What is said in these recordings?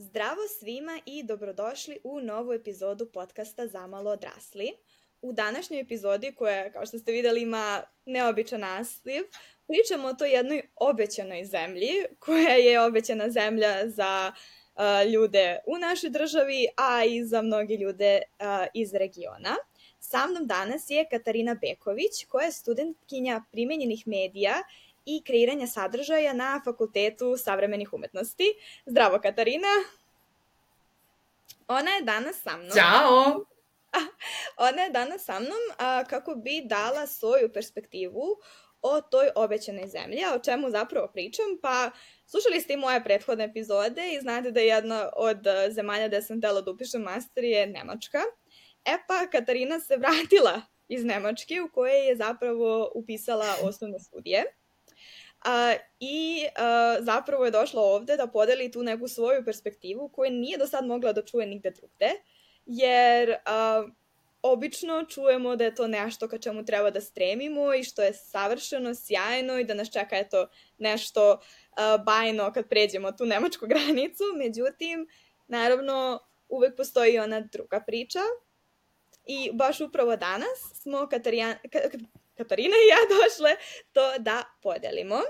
Zdravo svima i dobrodošli u novu epizodu podcasta Zamalo odrasli. U današnjoj epizodi koja, kao što ste videli, ima neobičan naslov, pričamo o toj jednoj obećanoj zemlji, koja je obećana zemlja za uh, ljude u našoj državi, a i za mnogi ljude uh, iz regiona. Sa mnom danas je Katarina Beković, koja je studentkinja primenjenih medija i kreiranja sadržaja na Fakultetu savremenih umetnosti. Zdravo, Katarina! Ona je danas sa mnom. Ćao! Ona je danas sa mnom a, kako bi dala svoju perspektivu o toj obećanoj zemlji, a o čemu zapravo pričam, pa slušali ste i moje prethodne epizode i znate da je jedna od zemalja gde sam tela da upišem master je Nemačka. E pa, Katarina se vratila iz Nemačke u kojoj je zapravo upisala osnovne studije. A, I a, zapravo je došla ovde da podeli tu neku svoju perspektivu koju nije do sad mogla da čuje nigde drugde, jer a, obično čujemo da je to nešto ka čemu treba da stremimo i što je savršeno, sjajno i da nas čeka eto nešto uh, bajno kad pređemo tu nemačku granicu. Međutim, naravno, uvek postoji ona druga priča i baš upravo danas smo Katarina, Katarina i ja došle to da podelimo.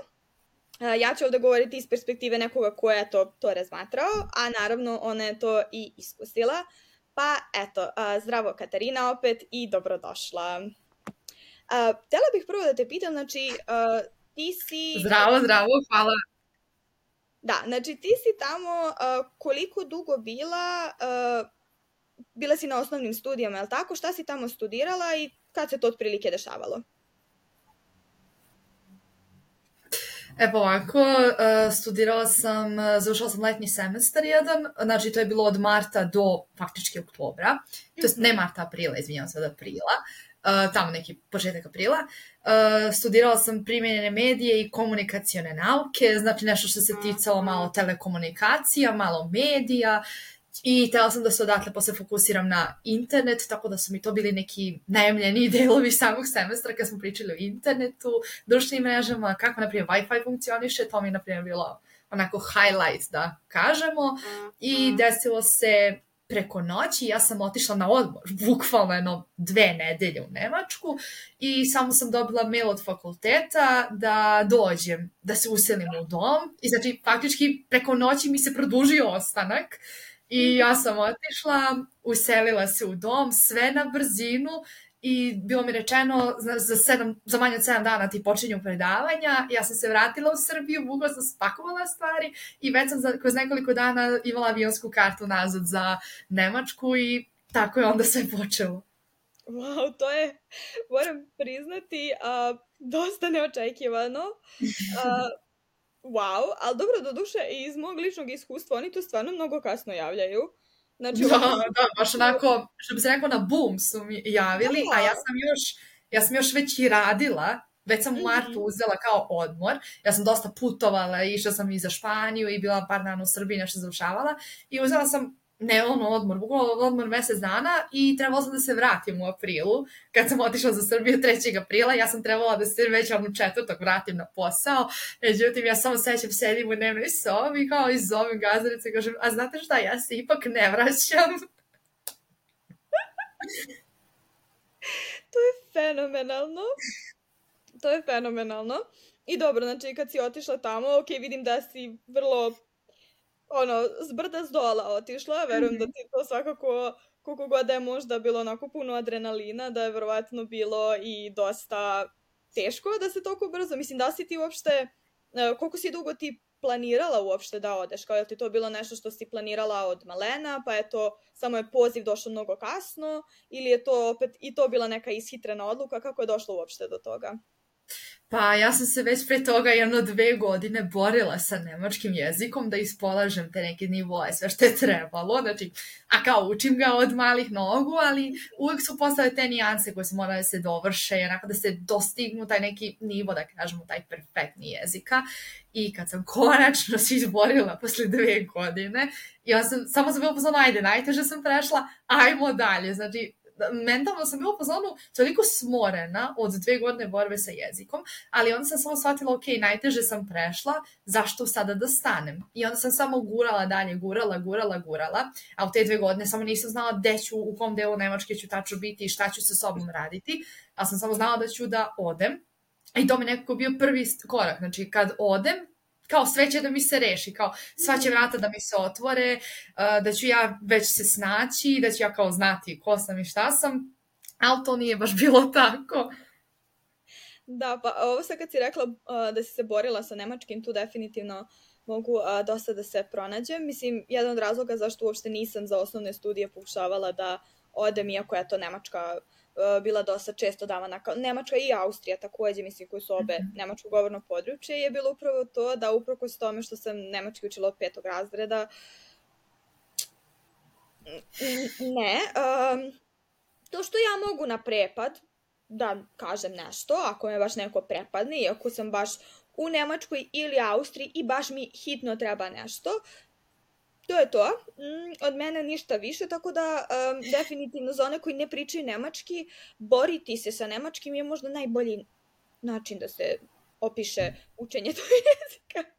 Ja ću ovde govoriti iz perspektive nekoga ko je to, to razmatrao, a naravno ona je to i iskusila. Pa eto, zdravo Katarina opet i dobrodošla. Htela bih prvo da te pitam, znači, ti si... Zdravo, zdravo, hvala. Da, znači ti si tamo koliko dugo bila, bila si na osnovnim studijama, je li tako? Šta si tamo studirala i kad se to otprilike dešavalo? Evo ovako, uh, studirala sam, uh, završila sam letnji semestar jedan, znači to je bilo od marta do faktički oktobra, to je ne marta, aprila, izvinjavam se od aprila, uh, tamo neki početak aprila. Studirala sam primjenjene medije i komunikacione nauke, znači nešto što se ticalo malo telekomunikacija, malo medija, I tela sam da se odatle posle fokusiram na internet, tako da su mi to bili neki najemljeni delovi samog semestra kad smo pričali o internetu, društvenim mrežama, kako, na primjer, Wi-Fi funkcioniše, to mi je, na primjer, bilo onako highlight, da kažemo. I desilo se preko noći, ja sam otišla na odmor, bukvalno jedno dve nedelje u Nemačku i samo sam dobila mail od fakulteta da dođem, da se uselim u dom i znači faktički preko noći mi se produžio ostanak uh, I ja sam otišla, uselila se u dom, sve na brzinu i bilo mi rečeno za, za, sedam, za manje od 7 dana ti počinju predavanja. Ja sam se vratila u Srbiju, bukla sam spakovala stvari i već sam za, kroz nekoliko dana imala avionsku kartu nazad za Nemačku i tako je onda sve počelo. Wow, to je, moram priznati, uh, dosta neočekivano. Uh, wow, ali dobro, do duše, iz mog ličnog iskustva, oni to stvarno mnogo kasno javljaju. Znači, da, ono... da, baš onako, što bi se rekao, na boom su mi javili, da. a ja sam još, ja sam još već i radila, već sam u martu mhm. uzela kao odmor, ja sam dosta putovala, išla sam i za Španiju i bila par dana u Srbiji, nešto završavala i uzela sam ne ono odmor, bukvalno odmor mesec dana i trebala sam da se vratim u aprilu. Kad sam otišla za Srbiju 3. aprila, ja sam trebala da se već ono četvrtog vratim na posao. Međutim, ja samo sećam, sedim u dnevnoj sobi kao i zovem gazdarice i kažem, a znate šta, ja se ipak ne vraćam. to je fenomenalno. To je fenomenalno. I dobro, znači kad si otišla tamo, ok, vidim da si vrlo ono, s brda s dola otišla, verujem da mhm. ti to svakako, koliko god da je možda bilo onako puno adrenalina, da je verovatno bilo i dosta teško da se toliko brzo, mislim, da si ti uopšte, e, koliko si dugo ti planirala uopšte da odeš, kao je ti to bilo nešto što si planirala od malena, pa je to, samo je poziv došao mnogo kasno, ili je to opet i to bila neka ishitrena odluka, kako je došlo uopšte do toga? Pa ja sam se već pre toga jedno dve godine borila sa nemačkim jezikom da ispolažem te neke nivoje, sve što je trebalo, znači, a kao učim ga od malih nogu, ali uvek su postale te nijanse koje su morale da se dovrše, onako da se dostignu taj neki nivo, da kažemo, taj perfektni jezika. I kad sam konačno se izborila posle dve godine, ja sam, samo sam bila pozvana, ajde, najteže sam prešla, ajmo dalje. Znači, mentalno sam bila u toliko smorena od dve godine borbe sa jezikom, ali onda sam samo shvatila, ok, najteže sam prešla, zašto sada da stanem? I onda sam samo gurala dalje, gurala, gurala, gurala, a u te dve godine samo nisam znala gde ću, u kom delu Nemačke ću tačno biti i šta ću sa sobom raditi, a sam samo znala da ću da odem. I to mi nekako bio prvi korak, znači kad odem, kao sve će da mi se reši, kao sva će vrata da mi se otvore, uh, da ću ja već se snaći, da ću ja kao znati ko sam i šta sam, ali to nije baš bilo tako. Da, pa ovo sad kad si rekla uh, da si se borila sa nemačkim, tu definitivno mogu uh, dosta da se pronađem. Mislim, jedan od razloga zašto uopšte nisam za osnovne studije pokušavala da odem, iako je to nemačka uh, bila dosta često davana kao Nemačka i Austrija takođe, mislim, koji su obe -hmm. nemačko govorno područje, je bilo upravo to da uprkos tome što sam nemački učila od petog razreda, ne, um, to što ja mogu na prepad da kažem nešto, ako me baš neko prepadne, iako sam baš u Nemačkoj ili Austriji i baš mi hitno treba nešto, to je to. Mm, od mene ništa više, tako da um, definitivno za one koji ne pričaju nemački, boriti se sa nemačkim je možda najbolji način da se opiše učenje tog jezika.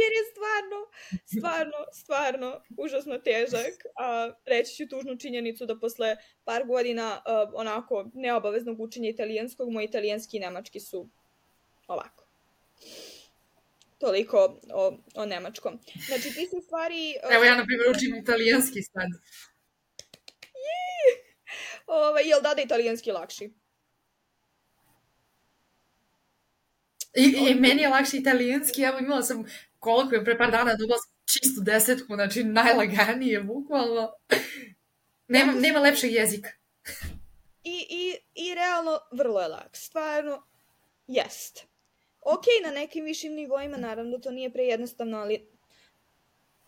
Jer je stvarno, stvarno, stvarno užasno težak. A, reći ću tužnu činjenicu da posle par godina uh, onako neobaveznog učenja italijanskog, moj italijanski i nemački su ovako. Toliko o, o nemačkom. Znači, ti se stvari... Evo ja, na primjer, učim italijanski sad. Ove, ovaj, jel da da italijanski lakši? I, I meni je lakše italijanski, evo imala sam koliko je pre par dana dobila sam čistu desetku, znači najlaganije, bukvalno. Nema, nema lepšeg jezika. I, i, I realno vrlo je lak, stvarno, jest ok, na nekim višim nivoima, naravno, to nije prejednostavno, ali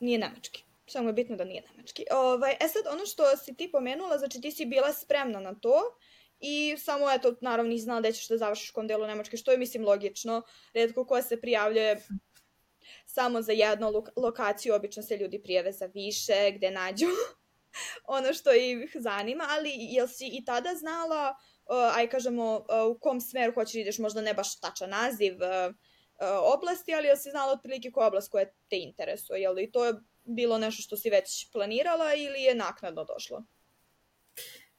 nije nemački. Samo je bitno da nije nemački. Ovaj, e sad, ono što si ti pomenula, znači ti si bila spremna na to i samo, eto, naravno, nisi znala da ćeš da završiš kom delu Nemačke, što je, mislim, logično. Redko ko se prijavljuje samo za jednu lo lokaciju, obično se ljudi prijave za više, gde nađu ono što ih zanima, ali jel si i tada znala aj kažemo, uh, u kom smeru hoćeš da ideš, možda ne baš tačan naziv uh, oblasti, ali jel si znala otprilike koja oblast koja te interesuje, jel i to je bilo nešto što si već planirala ili je naknadno došlo?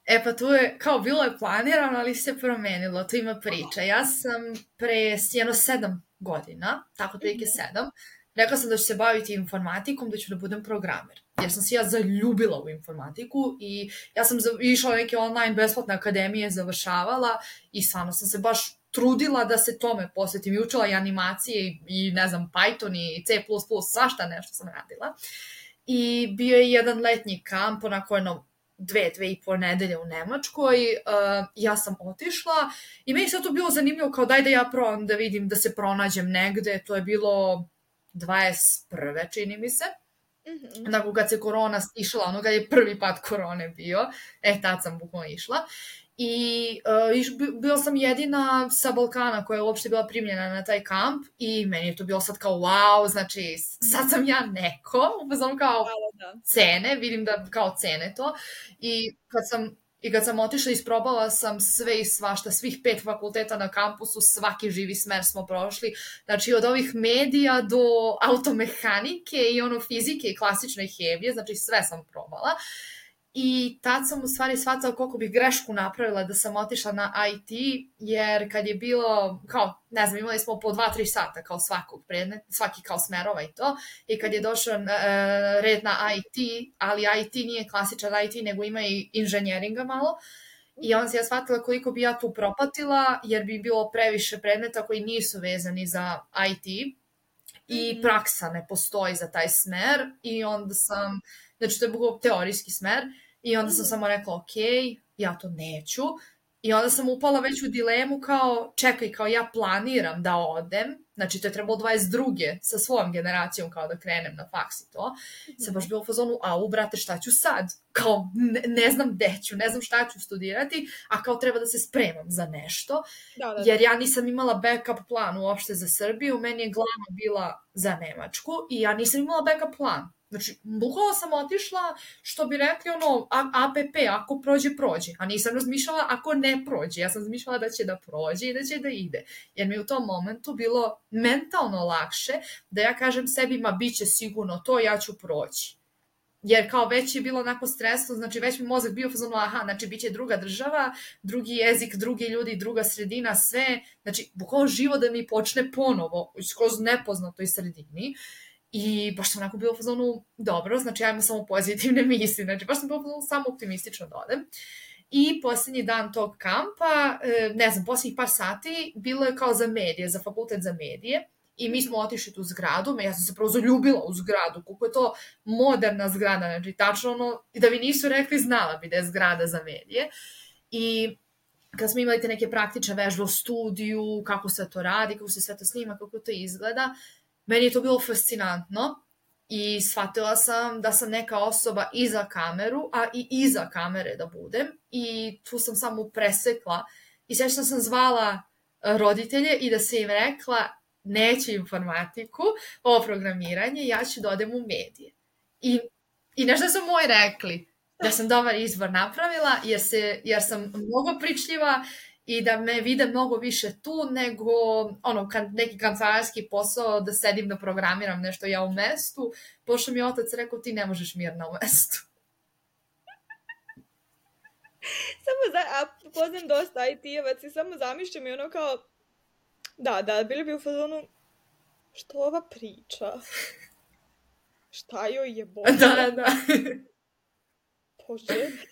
E pa tu je, kao bilo je planirano, ali se promenilo, tu ima priča. Ja sam pre jedno sedam godina, tako prilike mhm. sedam, rekla sam da ću se baviti informatikom, da ću da budem programer jer sam se ja zaljubila u informatiku i ja sam išla neke online besplatne akademije, završavala i stvarno sam se baš trudila da se tome posvetim i učila i animacije i, ne znam, Python i C++, svašta nešto sam radila. I bio je jedan letnji kamp, onako jedno dve, dve i po nedelje u Nemačkoj, uh, ja sam otišla i meni se to bilo zanimljivo kao daj da ja probam da vidim da se pronađem negde, to je bilo 21. čini mi se. Mm-hmm. Onako kad se korona išla, ono kad je prvi pad korone bio, e tad sam bukvalno išla. I uh, iš, bila sam jedina sa Balkana koja je uopšte bila primljena na taj kamp i meni je to bilo sad kao wow, znači sad sam ja neko, upoznom kao da. cene, vidim da kao cene to i kad sam I kad sam otišla, isprobala sam sve i svašta, svih pet fakulteta na kampusu, svaki živi smer smo prošli. Znači, od ovih medija do automehanike i ono fizike i klasične hemije, znači sve sam probala. I tad sam u stvari shvatila koliko bih grešku napravila da sam otišla na IT, jer kad je bilo, kao, ne znam, imali smo po 2-3 sata kao svakog predmet, svaki kao smerova i to, i kad je došao uh, red na IT, ali IT nije klasičan IT, nego ima i inženjeringa malo, I on se ja shvatila koliko bi ja tu propatila, jer bi bilo previše predmeta koji nisu vezani za IT i mhm. praksa ne postoji za taj smer. I onda sam Znači, to je bilo teorijski smer. I onda sam samo rekla, ok, ja to neću. I onda sam upala već u dilemu kao, čekaj, kao ja planiram da odem, znači to je trebalo 22. sa svojom generacijom kao da krenem na faks i to, sam baš bila u fazonu, u brate, šta ću sad? Kao, ne, ne znam gde ću, ne znam šta ću studirati, a kao treba da se spremam za nešto, da, da, da. jer ja nisam imala backup plan uopšte za Srbiju, meni je glava bila za Nemačku i ja nisam imala backup plan. Znači, bukvalno sam otišla, što bi rekli, ono, APP, ako prođe, prođe. A nisam razmišljala ako ne prođe. Ja sam razmišljala da će da prođe i da će da ide. Jer mi u tom momentu bilo mentalno lakše da ja kažem sebi, ma bit će sigurno to, ja ću proći. Jer kao već je bilo onako stresno, znači već mi mozak bio fazonu, aha, znači bit će druga država, drugi jezik, drugi ljudi, druga sredina, sve, znači bukvalno živo da mi počne ponovo, skroz nepoznatoj sredini. I baš sam onako bila u fazonu, dobro, znači ja imam samo pozitivne misli, znači baš sam bila u fazonu samo optimistično da odem. I poslednji dan tog kampa, e, ne znam, poslednjih par sati, bilo je kao za medije, za fakultet za medije. I mi smo otišli tu zgradu, ja sam se prvo zaljubila u zgradu, koliko je to moderna zgrada, znači tačno ono, da mi nisu rekli, znala bi da je zgrada za medije. I kad smo imali te neke praktične vežbe u studiju, kako se to radi, kako se sve to snima, kako to izgleda, meni je to bilo fascinantno i shvatila sam da sam neka osoba iza kameru, a i iza kamere da budem i tu sam samo presekla i sveća sam zvala roditelje i da se im rekla neću informatiku, ovo programiranje, ja ću da odem u medije. I, i nešto su moji rekli, da sam dobar izbor napravila, jer, se, jer sam mnogo pričljiva i da me vide mnogo više tu nego ono, kan, neki kancelarski posao da sedim da programiram nešto ja u mestu, pošto mi otac rekao ti ne možeš mirno u mestu. samo za, a poznam dosta IT-evac i samo zamišljam i ono kao da, da, bili bi u fazonu što ova priča? Šta joj je bolje? Da, da. Bože.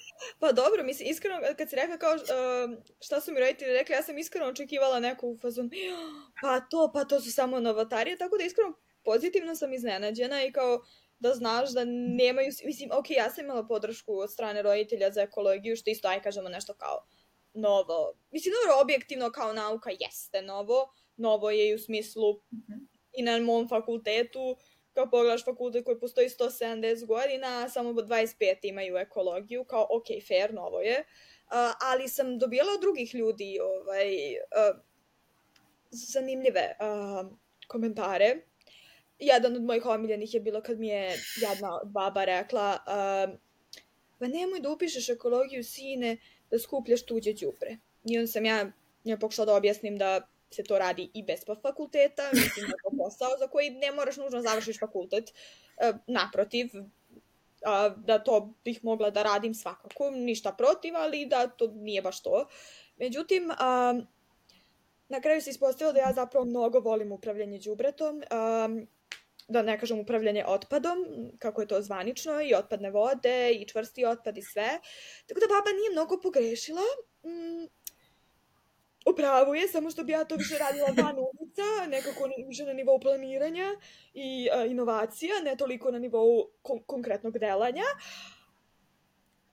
Pa dobro, mislim, iskreno, kad si rekla kao uh, šta su mi roditelji rekli, ja sam iskreno očekivala neku fazon, pa to, pa to su samo novotarije, tako da iskreno pozitivno sam iznenađena i kao da znaš da nemaju, mislim, ok, ja sam imala podršku od strane roditelja za ekologiju, što isto, aj kažemo nešto kao novo. Mislim, dobro, objektivno kao nauka jeste novo, novo je i u smislu -hmm. i na mom fakultetu, kao pogledaš fakultet koji postoji 170 godina, a samo 25 imaju ekologiju, kao ok, fair, novo je, uh, ali sam dobijala od drugih ljudi ovaj, uh, zanimljive uh, komentare. Jedan od mojih omiljenih je bilo kad mi je jedna baba rekla uh, pa nemoj da upišeš ekologiju, sine, da skupljaš tuđe đubre. I onda sam ja, ja pokušala da objasnim da se to radi i bez fakulteta, mislim da je to posao za koji ne moraš nužno završiš fakultet. E, naprotiv, da to bih mogla da radim svakako, ništa protiv, ali da to nije baš to. Međutim, na kraju se ispostavilo da ja zapravo mnogo volim upravljanje đubretom, da ne kažem upravljanje otpadom, kako je to zvanično, i otpadne vode, i čvrsti otpad i sve. Tako da baba nije mnogo pogrešila. U pravu je, samo što bi ja to više radila van ulica, nekako više na nivou planiranja i uh, inovacija, ne toliko na nivou kon konkretnog delanja.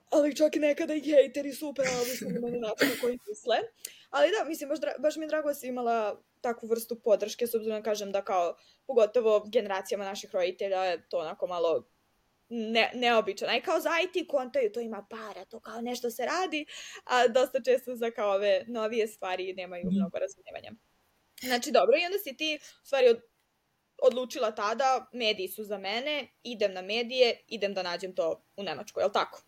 Ali čak i nekada i hejteri su upravo na mene način na koji misle. Ali da, mislim, baš, baš mi je drago da si imala takvu vrstu podrške, s obzirom da kažem da kao, pogotovo generacijama naših roditelja, to onako malo ne, neobičan. Aj kao za IT kontaju, to ima para, to kao nešto se radi, a dosta često za kao ove novije stvari nemaju mm. mnogo razumijevanja. Znači, dobro, i onda si ti, u stvari, od, odlučila tada, mediji su za mene, idem na medije, idem da nađem to u Nemačkoj, je li tako?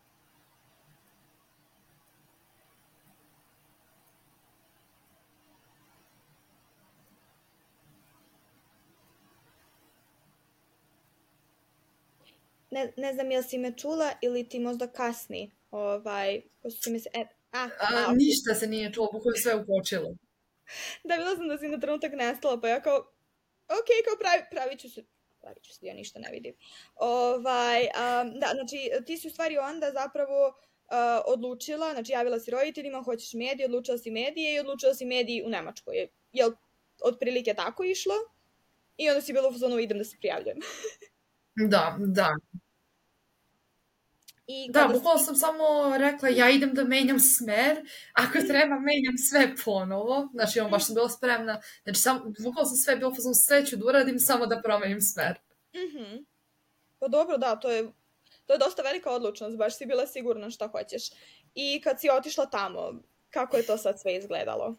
Ne, ne znam jel si me čula ili ti možda kasni, ovaj, pošto mi se, e, ah, a, ništa se nije čulo, bukvalno sve upočilo. da, bila sam da si na trenutak nestala, pa ja kao, ok, kao pravi, pravit ću se, pravit ću se, ja ništa ne vidim. Ovaj, um, da, znači, ti si u stvari onda zapravo uh, odlučila, znači javila si roditeljima, hoćeš medije, odlučila si medije i odlučila si mediji u Nemačkoj. Je, je li otprilike tako išlo? I onda si bilo u fazonu idem da se prijavljujem. Da, da. I Da, bukvalno sam samo rekla ja idem da menjam smer, ako treba menjam sve ponovo, znači on baš sam bila spremna, znači sam, bukvalno sam sve bilo fazom sve ću da uradim samo da promenim smer. Mhm. Pa dobro, da, to je, to je dosta velika odlučnost, baš si bila sigurna šta hoćeš. I kad si otišla tamo, kako je to sad sve izgledalo?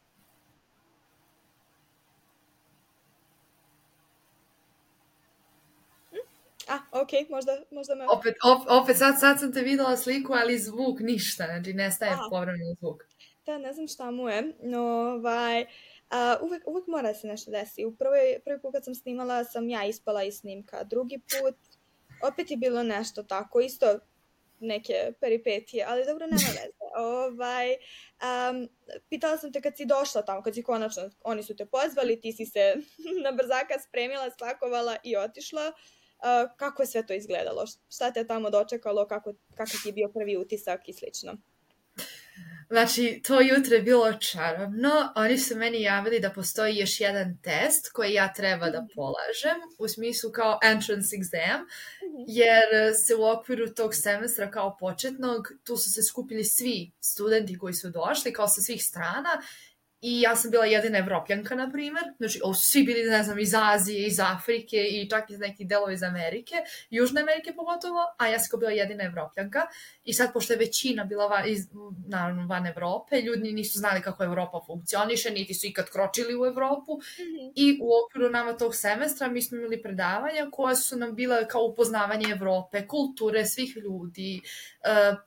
Okej, možda, možda me... Opet, op, opet sad, sad sam te videla sliku, ali zvuk ništa, znači nestaje Aha. povremeno zvuk. Da, ne znam šta mu je, no, ovaj, a, uvek, uvek mora da se nešto desi. U prvoj, prvi put kad sam snimala sam ja ispala iz snimka, drugi put opet je bilo nešto tako, isto neke peripetije, ali dobro, nema veze. Ovaj, um, pitala sam te kad si došla tamo, kad si konačno, oni su te pozvali, ti si se na brzaka spremila, spakovala i otišla. Uh, kako je sve to izgledalo? Šta te tamo dočekalo? Kako, kakav ti je bio prvi utisak i slično? Znači, to jutro je bilo čarobno. Oni su meni javili da postoji još jedan test koji ja treba da polažem, u smislu kao entrance exam, jer se u okviru tog semestra kao početnog, tu su se skupili svi studenti koji su došli, kao sa svih strana, I ja sam bila jedina evropljanka, na primer. Znači, ovo svi bili, ne znam, iz Azije, iz Afrike i čak iz nekih delova iz Amerike, Južne Amerike pogotovo, a ja sam bila jedina evropljanka. I sad, pošto je većina bila van, iz, naravno van Evrope, ljudi nisu znali kako Evropa funkcioniše, niti su ikad kročili u Evropu. Mm -hmm. I u okviru nama tog semestra mi smo imali predavanja koja su nam bila kao upoznavanje Evrope, kulture svih ljudi,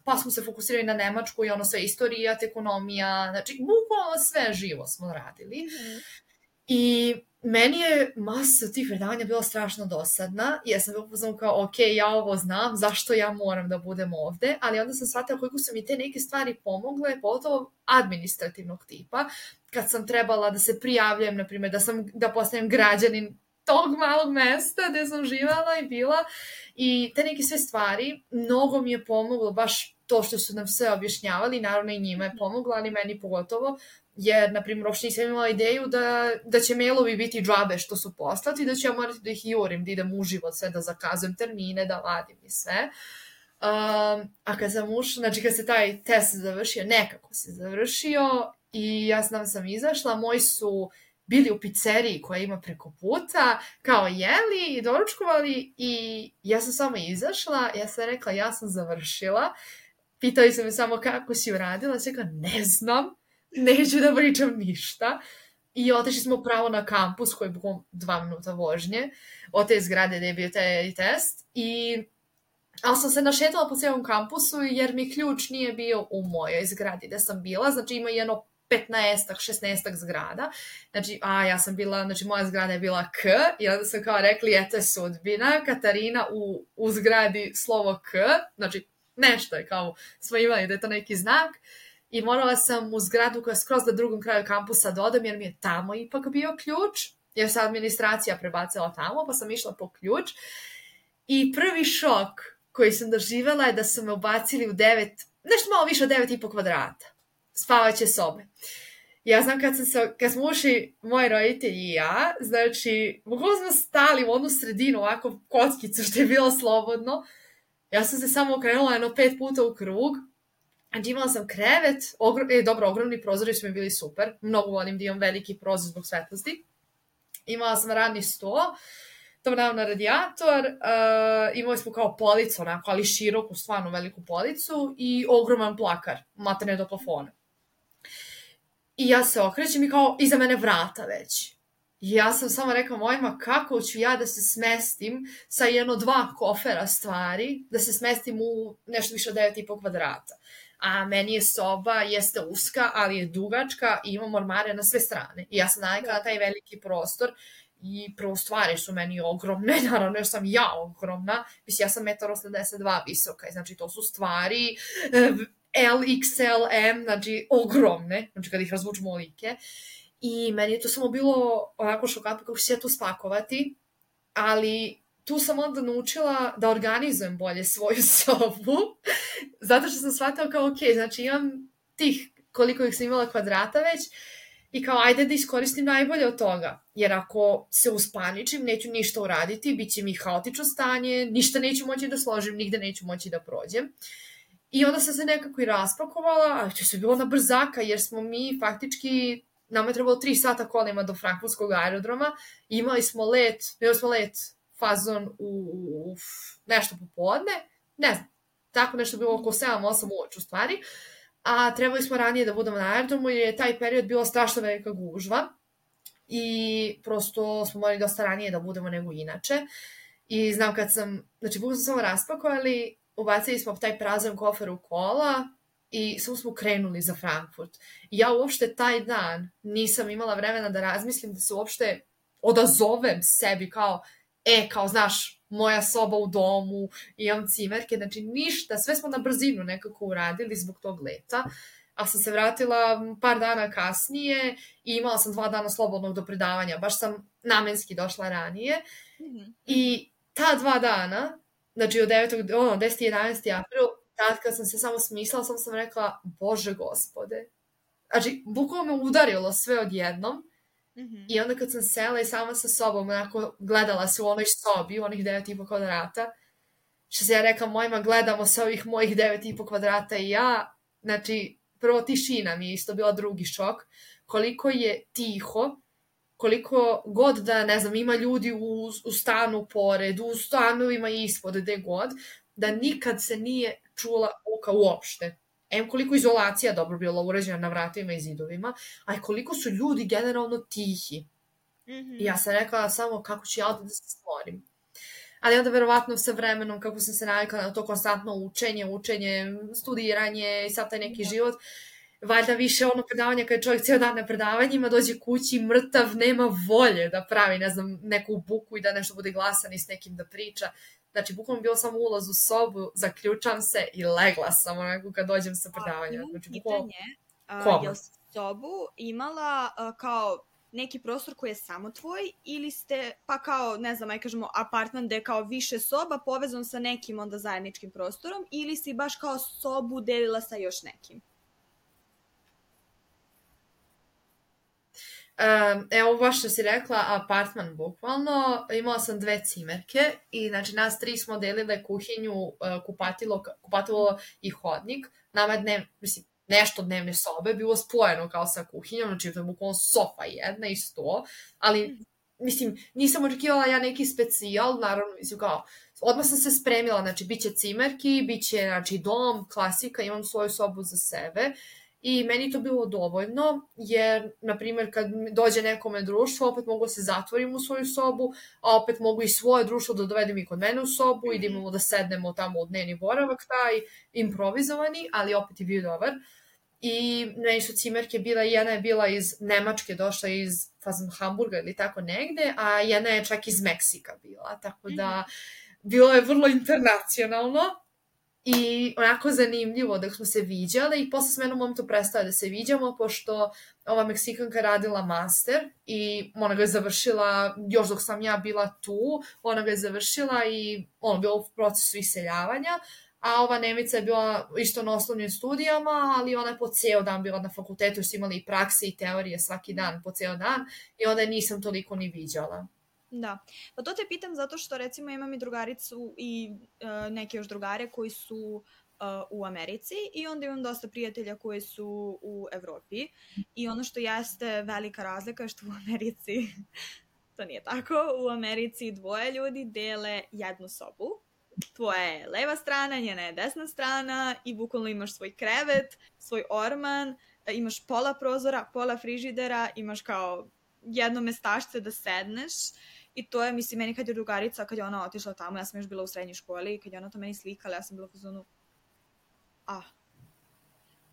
pa smo se fokusirali na Nemačku i ono sve istorija, ekonomija, znači bukvalno sve živo smo radili. Mm -hmm. I meni je masa tih predavanja bila strašno dosadna, jer sam bila poznam kao, ok, ja ovo znam, zašto ja moram da budem ovde, ali onda sam shvatila koliko su mi te neke stvari pomogle, pogotovo administrativnog tipa, kad sam trebala da se prijavljujem, na primjer, da, sam, da postanem građanin tog malog mesta gde sam živala i bila. I te neke sve stvari mnogo mi je pomoglo baš to što su nam sve objašnjavali, naravno i njima je pomoglo, ali meni pogotovo, jer, na primjer, uopšte nisam imala ideju da, da će mailovi biti džabe što su poslati, da ću ja morati da ih jurim, da idem uživo sve, da zakazujem termine, da vadim i sve. Um, a kad sam ušla, znači kad se taj test završio, nekako se završio i ja znam sam izašla, moji su bili u pizzeriji koja ima preko puta, kao jeli i doručkovali i ja sam samo izašla, ja sam rekla ja sam završila, pitali su me samo kako si uradila, sam rekla ne znam, neću da pričam ništa. I otišli smo pravo na kampus koji je bilo dva minuta vožnje od te zgrade gde je bio taj test. I ali sam se našetala po cijelom kampusu jer mi ključ nije bio u mojoj zgradi gde sam bila, znači ima jedno 15-ak, 16-ak zgrada. Znači, a ja sam bila, znači moja zgrada je bila K i onda sam kao rekli, eto je sudbina, Katarina u, u zgradi slovo K, znači nešto je kao, smo imali da je to neki znak i morala sam u zgradu koja je skroz na drugom kraju kampusa da odem jer mi je tamo ipak bio ključ, jer se administracija prebacila tamo, pa sam išla po ključ. I prvi šok koji sam doživela je da su me ubacili u devet, nešto malo više od devet i po kvadrata spavaće sobe. Ja znam kad, sam se, kad smo ušli moji roditelji i ja, znači, bukvalno smo stali u onu sredinu, ovako kockicu što je bilo slobodno. Ja sam se samo okrenula jedno pet puta u krug. Znači imala sam krevet, ogrom, e, dobro, ogromni prozori su mi bili super. Mnogo volim da imam veliki prozor zbog svetlosti. Imala sam radni sto, to naravno radijator, uh, imali smo kao policu, onako, ali široku, stvarno veliku policu i ogroman plakar, materne do plafona. I ja se okrećem i kao, iza mene vrata već. I ja sam samo rekla mojima kako ću ja da se smestim sa jedno dva kofera stvari, da se smestim u nešto više od 9,5 kvadrata. A meni je soba, jeste uska, ali je dugačka i imam ormare na sve strane. I ja sam navikla na taj veliki prostor i prvo stvari su meni ogromne, naravno jer sam ja ogromna, mislim ja sam 1,82 visoka i znači to su stvari L, XL, M, znači ogromne, znači kad ih razvučemo olike. I meni je to samo bilo onako šokatno kako ja to spakovati, ali tu sam onda naučila da organizujem bolje svoju sobu, zato što sam shvatila kao, ok, znači imam tih koliko ih sam imala kvadrata već, I kao, ajde da iskoristim najbolje od toga. Jer ako se uspaničim, neću ništa uraditi, bit će mi haotično stanje, ništa neću moći da složim, nigde neću moći da prođem. I onda sam se nekako i raspakovala, a to se bilo na brzaka, jer smo mi faktički, nama je trebalo tri sata kolima do Frankfurtskog aerodroma, imali smo let, imali smo let fazon u, u nešto popodne, ne znam, tako nešto bilo oko 7-8 uoč u stvari, a trebali smo ranije da budemo na aerodromu jer je taj period bilo strašno velika gužva i prosto smo morali dosta ranije da budemo nego inače. I znam kad sam, znači bukvalno sam samo raspakovali, ubacili smo taj prazan kofer u kola i samo smo krenuli za Frankfurt. I ja uopšte taj dan nisam imala vremena da razmislim da se uopšte odazovem sebi kao, e, kao, znaš, moja soba u domu, imam cimerke, znači ništa, sve smo na brzinu nekako uradili zbog tog leta, a sam se vratila par dana kasnije i imala sam dva dana slobodnog do predavanja, baš sam namenski došla ranije mm -hmm. i ta dva dana, znači od 9. ono, 10. 11. april, tad kad sam se samo smislila, sam sam rekla, bože gospode, znači, bukvalno me udarilo sve odjednom, Mm -hmm. I onda kad sam sela i sama sa sobom, onako gledala se u onoj sobi, u onih devet i po kvadrata, što se ja rekla mojima, gledamo sa ovih mojih devet i po kvadrata i ja, znači, prvo tišina mi je isto bila drugi šok, koliko je tiho, koliko god da, ne znam, ima ljudi u, u stanu pored, u stanovima ispod, gde god, da nikad se nije čula uka uopšte em koliko izolacija dobro bila urađena na vratima i zidovima, a i koliko su ljudi generalno tihi. Mm -hmm. I ja sam rekla samo kako ću ja da se stvorim. Ali onda verovatno sa vremenom, kako sam se navikla na to konstantno učenje, učenje, studiranje i sad taj neki da. život, valjda više ono predavanje kada je čovjek cijel dan na predavanjima, dođe kući mrtav, nema volje da pravi, ne znam, neku buku i da nešto bude glasan i s nekim da priča. Znači, bukvalno bilo samo ulaz u sobu, zaključam se i legla sam onako kad dođem sa predavanja. Znači, bukvalno... Pitanje, jel sobu imala a, kao neki prostor koji je samo tvoj ili ste, pa kao, ne znam, aj kažemo, apartman gde je kao više soba povezan sa nekim onda zajedničkim prostorom ili si baš kao sobu delila sa još nekim? Um, evo baš što si rekla, apartman bukvalno, imala sam dve cimerke i znači nas tri smo delile kuhinju, uh, kupatilo, kupatilo i hodnik. Nama dnev, mislim, nešto dnevne sobe bilo spojeno kao sa kuhinjom, znači to je bukvalno sofa jedna i sto, ali mhm. mislim, nisam očekivala ja neki specijal, naravno, mislim, kao, odmah sam se spremila, znači, bit će cimerki, bit će, znači, dom, klasika, imam svoju sobu za sebe I meni to bilo dovoljno, jer, na primjer, kad dođe nekome društvo, opet mogu da se zatvorim u svoju sobu, a opet mogu i svoje društvo da dovedem i kod mene u sobu i da imamo da sednemo tamo u dnevni boravak taj, improvizovani, ali opet je bio dobar. I meni su cimerke bila, jedna je bila iz Nemačke, došla iz fazan Hamburga ili tako negde, a jedna je čak iz Meksika bila, tako da mhm. bilo je vrlo internacionalno I onako zanimljivo da smo se viđale i posle s menom momentu prestale da se viđamo, pošto ova Meksikanka radila master i ona ga je završila još dok sam ja bila tu, ona ga je završila i ono bilo u procesu iseljavanja, a ova Nemica je bila isto na osnovnim studijama, ali ona je po ceo dan bila na fakultetu, su imali i prakse i teorije svaki dan, po ceo dan, i onda je nisam toliko ni viđala. Da. Pa to te pitam zato što recimo imam i drugaricu i uh, neke još drugare koji su uh, u Americi i onda imam dosta prijatelja koji su u Evropi i ono što jeste velika razlika je što u Americi to nije tako, u Americi dvoje ljudi dele jednu sobu tvoja je leva strana, njena je desna strana i bukvalno imaš svoj krevet, svoj orman, imaš pola prozora, pola frižidera, imaš kao jedno mestašce da sedneš I to je, mislim, meni kad je drugarica, kad je ona otišla tamo, ja sam još bila u srednjoj školi, kad je ona to meni slikala, ja sam bila u zonu, ah,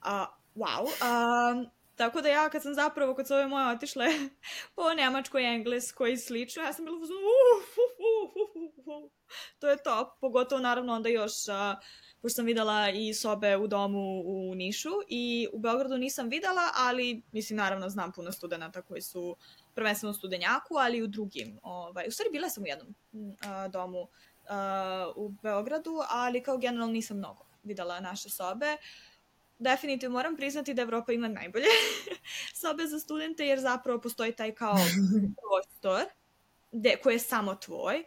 a, wow, a, tako da ja kad sam zapravo kod ove moje otišle po Nemačkoj, Engleskoj i slično, ja sam bila u zonu, uh, uh, uh, uh, uh. to je to, pogotovo naravno onda još, uh, pošto sam videla i sobe u domu u Nišu i u Beogradu nisam videla, ali mislim naravno znam puno studenta koji su prvenstveno u studenjaku, ali i u drugim. Ovaj, u stvari bila sam u jednom uh, domu uh, u Beogradu, ali kao generalno nisam mnogo videla naše sobe. definitivno moram priznati da Evropa ima najbolje sobe za studente, jer zapravo postoji taj kao prostor de, koji je samo tvoj,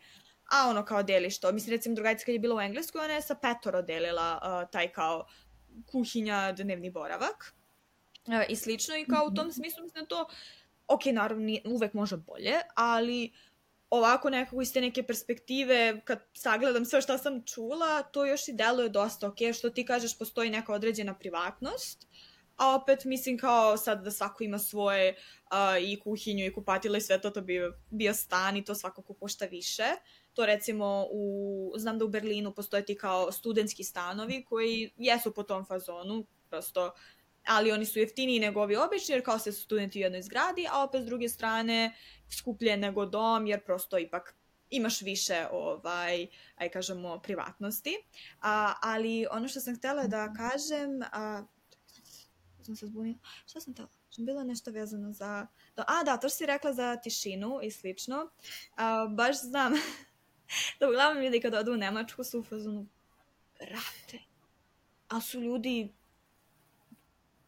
a ono kao deliš to. Mislim, recimo, drugarica kad je bila u Engleskoj, ona je sa petoro delila uh, taj kao kuhinja, dnevni boravak uh, i slično i kao u tom smislu mislim da to, ok, naravno, nije, uvek može bolje, ali ovako nekako iz te neke perspektive, kad sagledam sve šta sam čula, to još i deluje dosta ok, što ti kažeš postoji neka određena privatnost, a opet mislim kao sad da svako ima svoje uh, i kuhinju i kupatilo i sve to, to bi bio stan i to svakako košta više. To recimo u, znam da u Berlinu postoje ti kao studentski stanovi koji jesu po tom fazonu, prosto ali oni su jeftiniji nego ovi obični, jer kao se su studenti u jednoj zgradi, a opet s druge strane skuplje nego dom, jer prosto ipak imaš više, ovaj, aj kažemo, privatnosti. A, ali ono što sam htela da kažem, a, sam se zbunila, šta sam htela? Sam bila nešto vezano za... A, da, to što si rekla za tišinu i slično. A, baš znam da uglavnom ljudi kada odu u Nemačku su u fazonu, brate, a su ljudi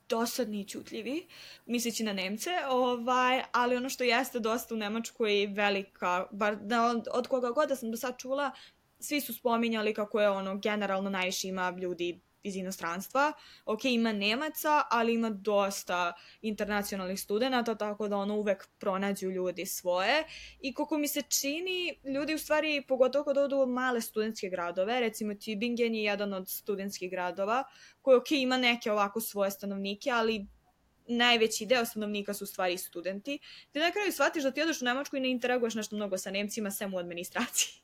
dosadni i čutljivi, misleći na Nemce, ovaj, ali ono što jeste dosta u Nemačkoj velika, bar da od, od koga god da sam do sad čula, svi su spominjali kako je ono generalno najviše ima ljudi iz inostranstva. Ok, ima Nemaca, ali ima dosta internacionalnih studenta, tako da ono uvek pronađu ljudi svoje. I koliko mi se čini, ljudi u stvari, pogotovo kad odu u male studentske gradove, recimo Tübingen je jedan od studentskih gradova, koji ok, ima neke ovako svoje stanovnike, ali najveći deo stanovnika su u stvari studenti. Ti na kraju shvatiš da ti odeš u Nemačku i ne interaguješ nešto mnogo sa Nemcima, sem u administraciji.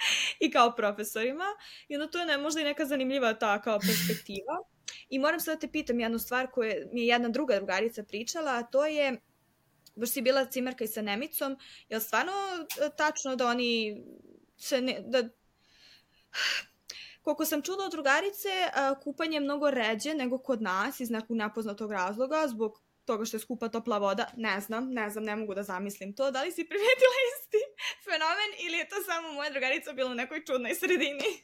i kao profesorima. I onda to je ne, možda i neka zanimljiva ta kao perspektiva. I moram sad da te pitam jednu stvar koju mi je jedna druga drugarica pričala, a to je baš si bila cimerka i sa Nemicom, je li stvarno e, tačno da oni se ne, da koliko sam čula od drugarice, kupanje je mnogo ređe nego kod nas iz nekog nepoznatog razloga, zbog toga što je skupa topla voda, ne znam, ne znam, ne mogu da zamislim to. Da li si primetila isti fenomen ili je to samo moja drugarica bila u nekoj čudnoj sredini?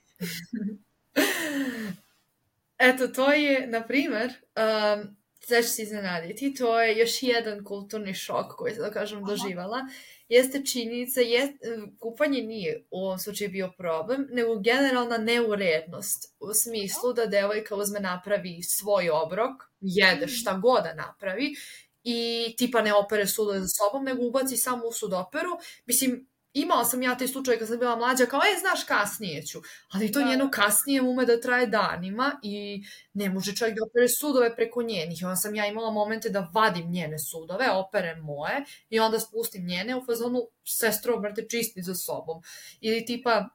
Eto, to je, na primer, um, sve će se iznenaditi, to je još jedan kulturni šok koji, da kažem, doživala. Jeste činjenica, je, kupanje nije u ovom slučaju bio problem, nego generalna neurednost u smislu da devojka uzme napravi svoj obrok, jede šta god da napravi i tipa ne opere sudove za sobom, nego ubaci samo u sudoperu. Mislim, imala sam ja taj slučaj kad sam bila mlađa, kao, e, znaš, kasnije ću. Ali to da. njeno kasnije ume da traje danima i ne može čovjek da opere sudove preko njenih. I onda sam ja imala momente da vadim njene sudove, operem moje i onda spustim njene u fazonu sestro, brate, čisti za sobom. Ili tipa,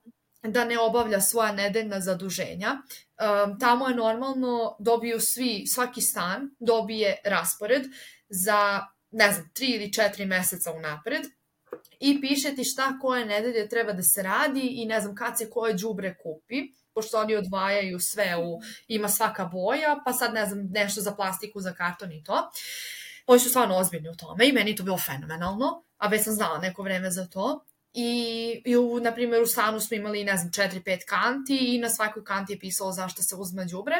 da ne obavlja svoja nedeljna zaduženja. Um, tamo je normalno, dobiju svi, svaki stan dobije raspored za, ne znam, tri ili četiri meseca unapred i piše ti šta koje nedelje treba da se radi i ne znam kad se koje đubre kupi pošto oni odvajaju sve u, ima svaka boja, pa sad ne znam, nešto za plastiku, za karton i to. Oni su stvarno ozbiljni u tome i meni to bilo fenomenalno, a već sam znala neko vreme za to. I, i u, na primjer, u stanu smo imali, ne znam, 4-5 kanti i na svakoj kanti je pisalo zašto se uzme đubre.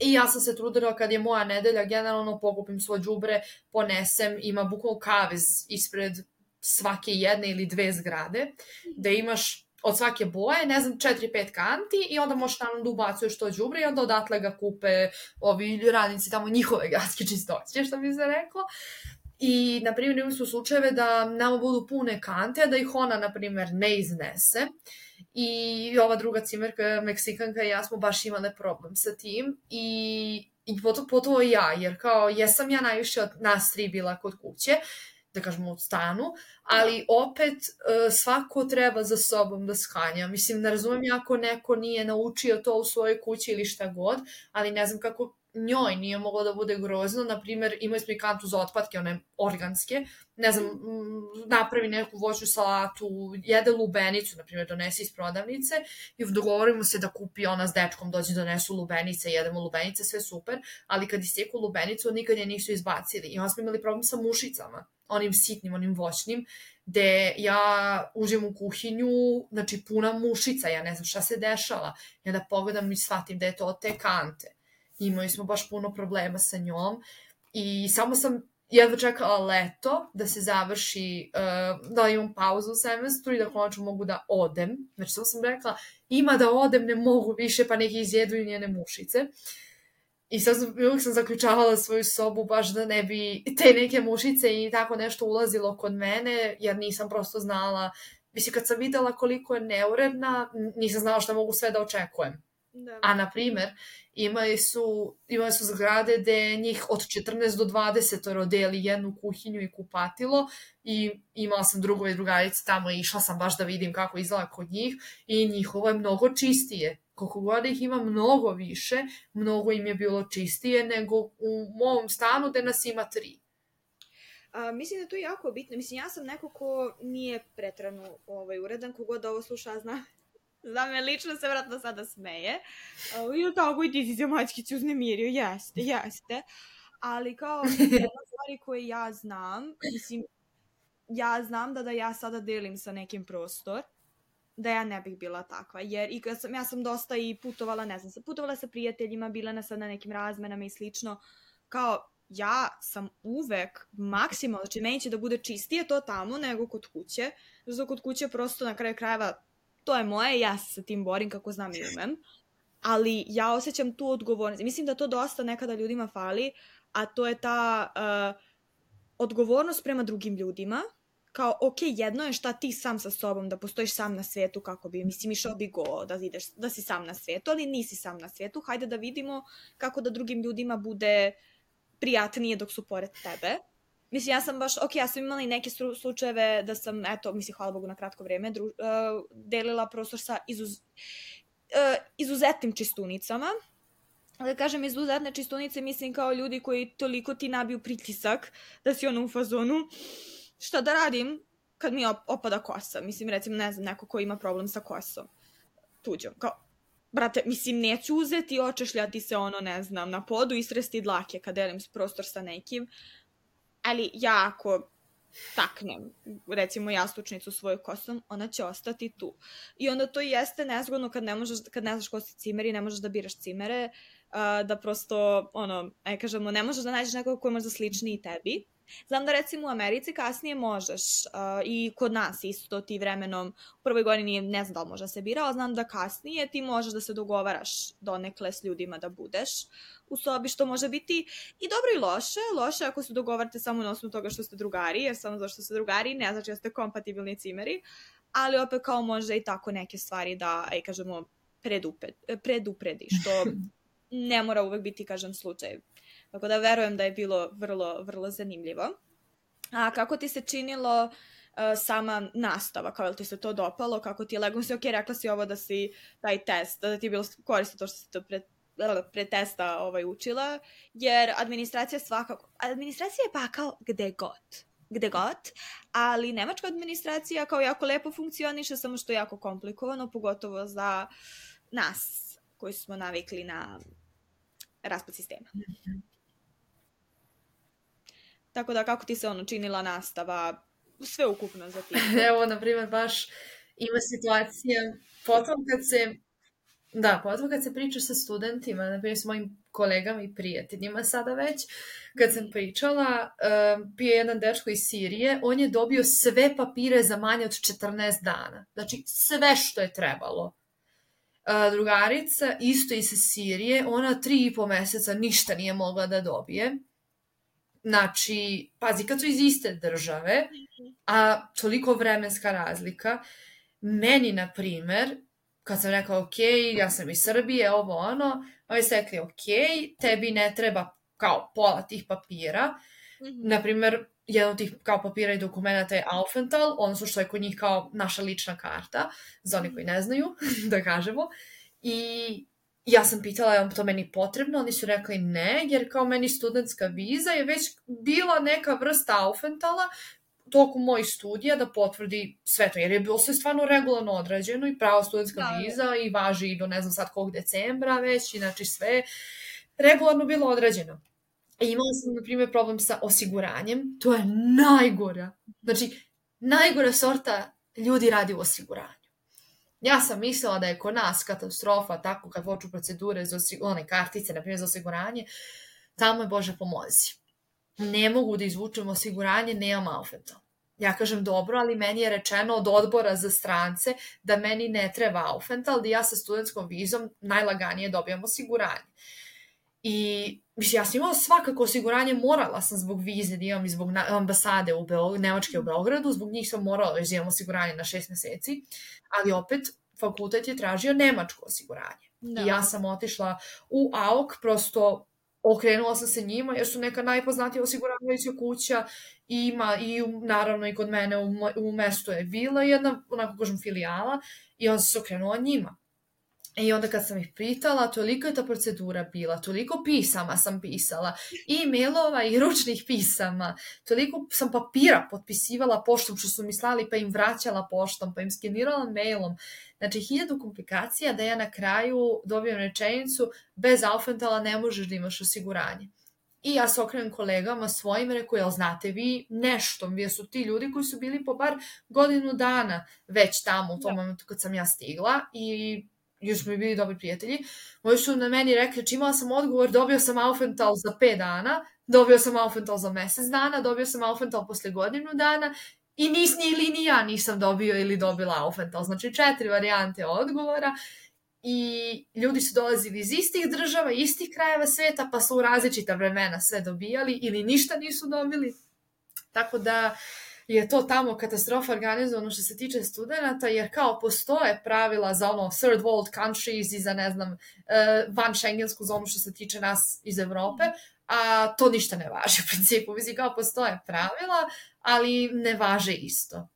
I ja sam se trudila kad je moja nedelja, generalno pokupim svoje đubre, ponesem, ima bukvalno kavez ispred svake jedne ili dve zgrade, da imaš od svake boje, ne znam, 4-5 kanti i onda možeš tamo da ubacuješ to džubre i onda odatle ga kupe ovi radnici tamo njihove gradske čistoće, što bi se reklo. I, na primjer, imali su slučajeve da nama budu pune kante, da ih ona, na primjer, ne iznese. I ova druga cimerka, Meksikanka i ja smo baš imale problem sa tim. I, i potovo i ja, jer kao, jesam ja najviše od nas tri bila kod kuće, da kažemo, stanu, ali opet e, svako treba za sobom da skanja. Mislim, ne razumem ja ako neko nije naučio to u svojoj kući ili šta god, ali ne znam kako njoj nije moglo da bude grozno. Naprimer, imali smo i kantu za otpadke, one organske, ne znam, napravi neku voću salatu, jede lubenicu, na primjer, donese iz prodavnice i dogovorimo se da kupi ona s dečkom, dođe donesu lubenice, jedemo lubenice, sve super, ali kad isteku lubenicu, nikad je nisu izbacili. I onda smo imali problem sa mušicama onim sitnim, onim voćnim, gde ja uđem u kuhinju, znači puna mušica, ja ne znam šta se dešava. I onda pogledam i shvatim da je to od te kante. Imali smo baš puno problema sa njom i samo sam jedva čekala leto da se završi, uh, da imam pauzu u semestru i da konačno mogu da odem. Znači, samo sam rekla, ima da odem, ne mogu više, pa neki izjedu i njene mušice. I sad sam, uvijek sam zaključavala svoju sobu baš da ne bi te neke mušice i tako nešto ulazilo kod mene, jer nisam prosto znala, mislim kad sam videla koliko je neuredna, nisam znala šta mogu sve da očekujem. Da. A, na primer, imali su, imali su zgrade gde njih od 14 do 20 rodeli jednu kuhinju i kupatilo i imala sam drugove drugarice tamo i išla sam baš da vidim kako izgleda kod njih i njihovo je mnogo čistije. Koliko god ih ima mnogo više, mnogo im je bilo čistije nego u mom stanu gde nas ima tri. A, mislim da to je jako bitno. Mislim, ja sam neko ko nije pretrano ovaj, uredan, kogod ovo sluša zna Znam me lično se vratno sada smeje. Uh, I tako i ti si se mačkicu uznemirio, jeste, jeste. Ali kao jedna stvari koje ja znam, mislim, ja znam da da ja sada delim sa nekim prostor, da ja ne bih bila takva. Jer i kad sam, ja sam dosta i putovala, ne znam, putovala sa prijateljima, bila na sad na nekim razmenama i slično. Kao, ja sam uvek maksimalno, znači meni će da bude čistije to tamo nego kod kuće. Zato kod kuće prosto na kraju krajeva to je moje, ja se sa tim borim kako znam i umem. Ali ja osjećam tu odgovornost. Mislim da to dosta nekada ljudima fali, a to je ta uh, odgovornost prema drugim ljudima. Kao, ok, jedno je šta ti sam sa sobom, da postojiš sam na svetu, kako bi, mislim, išao bi go da, ideš, da si sam na svetu, ali nisi sam na svetu. Hajde da vidimo kako da drugim ljudima bude prijatnije dok su pored tebe. Mislim, ja sam baš, ok, ja sam imala i neke slučajeve da sam, eto, mislim, hvala Bogu na kratko vreme, dru, uh, delila prostor sa izuz, uh, izuzetnim čistunicama. Da kažem izuzetne čistunice, mislim kao ljudi koji toliko ti nabiju pritisak da si ono u fazonu. Šta da radim kad mi opada kosa? Mislim, recimo, ne znam, neko ko ima problem sa kosom. Tuđom. Kao, brate, mislim, neću uzeti očešljati se ono, ne znam, na podu i sresti dlake kad delim prostor sa nekim ali ja ako taknem, recimo jastučnicu svoju kosom, ona će ostati tu. I onda to jeste nezgodno kad ne, možeš, kad ne znaš ko si cimer i ne možeš da biraš cimere, uh, da prosto, ono, aj kažemo, ne možeš da nađeš nekog ko je možda sličniji tebi. Znam da recimo u Americi kasnije možeš uh, i kod nas isto ti vremenom u prvoj godini ne znam da li može da se bira, ali znam da kasnije ti možeš da se dogovaraš donekle s ljudima da budeš u sobi, što može biti i dobro i loše. Loše ako se dogovarate samo na osnovu toga što ste drugari, jer samo zato što ste drugari ne znači da ste kompatibilni cimeri, ali opet kao može i tako neke stvari da, aj kažemo, predupe, predupredi, što ne mora uvek biti, kažem, slučaj. Tako da verujem da je bilo vrlo, vrlo zanimljivo. A kako ti se činilo uh, sama nastava, kao je li ti se to dopalo, kako ti je legom si, ok, rekla si ovo da si taj test, da ti je bilo korisno to što si to pre, pre testa ovaj, učila, jer administracija svakako, administracija je pa kao gde god, gde god, ali nemačka administracija kao jako lepo funkcioniše, samo što je jako komplikovano, pogotovo za nas koji smo navikli na raspad sistema. Mm -hmm. Tako da, kako ti se ono činila nastava, sve ukupno za ti? Evo, na primjer, baš ima situacija, potom kad se, da, potom kad se priča sa studentima, na primjer s mojim kolegama i prijateljima sada već, kad sam pričala, bio jedan dečko iz Sirije, on je dobio sve papire za manje od 14 dana. Znači, sve što je trebalo. Uh, drugarica, isto iz Sirije, ona tri i po meseca ništa nije mogla da dobije Znači, pazi, kad su iz iste države, a toliko vremenska razlika, meni, na primer, kad sam rekao, ok, ja sam iz Srbije, ovo ono, oni su rekli, ok, tebi ne treba kao pola tih papira, mm -hmm. na primer, jedan od tih kao papira i dokumenta je Aufenthal, odnosno što je kod njih kao naša lična karta, za oni koji ne znaju, da kažemo, i ja sam pitala je to meni potrebno, oni su rekli ne, jer kao meni studentska viza je već bila neka vrsta Aufentala tokom mojih studija da potvrdi sve to, jer je bilo sve stvarno regularno odrađeno i prava studentska da. viza i važi do ne znam sad kog decembra već, znači sve regularno bilo odrađeno. I imala sam, na primjer, problem sa osiguranjem. To je najgora. Znači, najgora sorta ljudi radi u osiguranju. Ja sam mislila da je kod nas katastrofa tako kad poču procedure za one kartice, na primjer za osiguranje, tamo je Bože pomozi. Ne mogu da izvučem osiguranje, nemam Aufenthal. Ja kažem dobro, ali meni je rečeno od odbora za strance da meni ne treba Aufenthal, da ja sa studentskom vizom najlaganije dobijam osiguranje. I mislim, ja sam imala svakako osiguranje, morala sam zbog vize da imam i zbog ambasade u Beogradu, Nemačke u Beogradu, zbog njih sam morala da imam osiguranje na šest meseci, ali opet fakultet je tražio nemačko osiguranje. Da. I ja sam otišla u AUK, prosto okrenula sam se njima jer su neka najpoznatija osiguravajuća kuća i ima i naravno i kod mene u, u mestu je bila jedna onako kažem filijala i onda se okrenula njima. I onda kad sam ih pitala, toliko je ta procedura bila, toliko pisama sam pisala, i mailova i ručnih pisama, toliko sam papira potpisivala poštom što su mi slali, pa im vraćala poštom, pa im skenirala mailom. Znači, hiljadu komplikacija da ja na kraju dobijem rečenicu, bez Aufenthala ne možeš da imaš osiguranje. I ja se okrenem kolegama svojim, reku, jel znate vi nešto, vi su ti ljudi koji su bili po bar godinu dana već tamo u tom da. momentu kad sam ja stigla i još smo bili dobri prijatelji, moji su na meni rekli, či imala sam odgovor, dobio sam Aufenthal za 5 dana, dobio sam Aufenthal za mesec dana, dobio sam Aufenthal posle godinu dana i nis ni ili ni ja nisam dobio ili dobila Aufenthal. Znači četiri varijante odgovora i ljudi su dolazili iz istih država, istih krajeva sveta, pa su u različita vremena sve dobijali ili ništa nisu dobili. Tako da, uh, je to tamo katastrofa organizovano što se tiče studenta, jer kao postoje pravila za ono third world countries i za ne znam eh, van šengensku zonu što se tiče nas iz Evrope, a to ništa ne važi u principu. Mislim, kao postoje pravila, ali ne važe isto.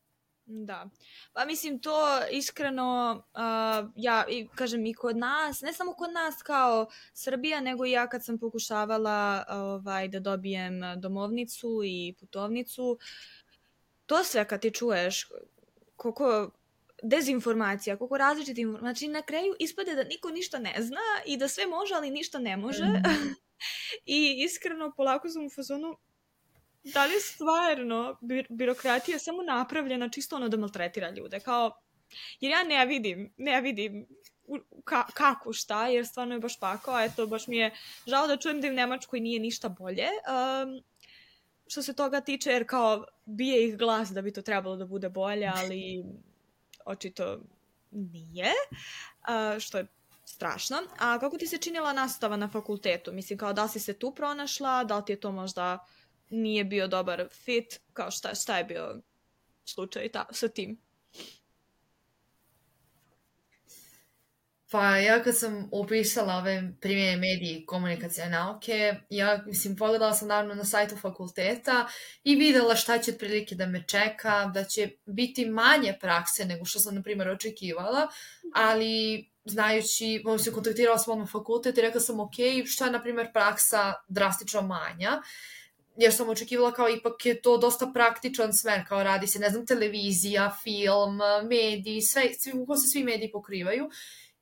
Da. Pa mislim to iskreno, uh, ja i, kažem i kod nas, ne samo kod nas kao Srbija, nego i ja kad sam pokušavala ovaj, da dobijem domovnicu i putovnicu, to sve kad ti čuješ koliko dezinformacija, koliko različitih informacija, znači na kraju ispade da niko ništa ne zna i da sve može, ali ništa ne može. Mm. I iskreno polako sam u fazonu da li je stvarno bir birokratija samo napravljena čisto ono da maltretira ljude, kao jer ja ne vidim, ne vidim ka, kako šta, jer stvarno je baš pakao, eto, baš mi je žao da čujem da u Nemačkoj nije ništa bolje. Um, što se toga tiče, jer kao bije ih glas da bi to trebalo da bude bolje, ali očito nije, što je strašno. A kako ti se činila nastava na fakultetu? Mislim, kao da si se tu pronašla, da li ti je to možda nije bio dobar fit, kao šta, šta je bio slučaj ta, sa tim? Pa ja kad sam upisala ove primjene medije i komunikacije nauke, ja mislim pogledala sam naravno na sajtu fakulteta i videla šta će otprilike da me čeka, da će biti manje prakse nego što sam na primjer očekivala, ali znajući, on se kontaktirala s mojom fakultet i rekla sam ok, šta je na primjer praksa drastično manja, jer sam očekivala kao ipak je to dosta praktičan smer, kao radi se, ne znam, televizija, film, mediji, sve, svi, se svi mediji pokrivaju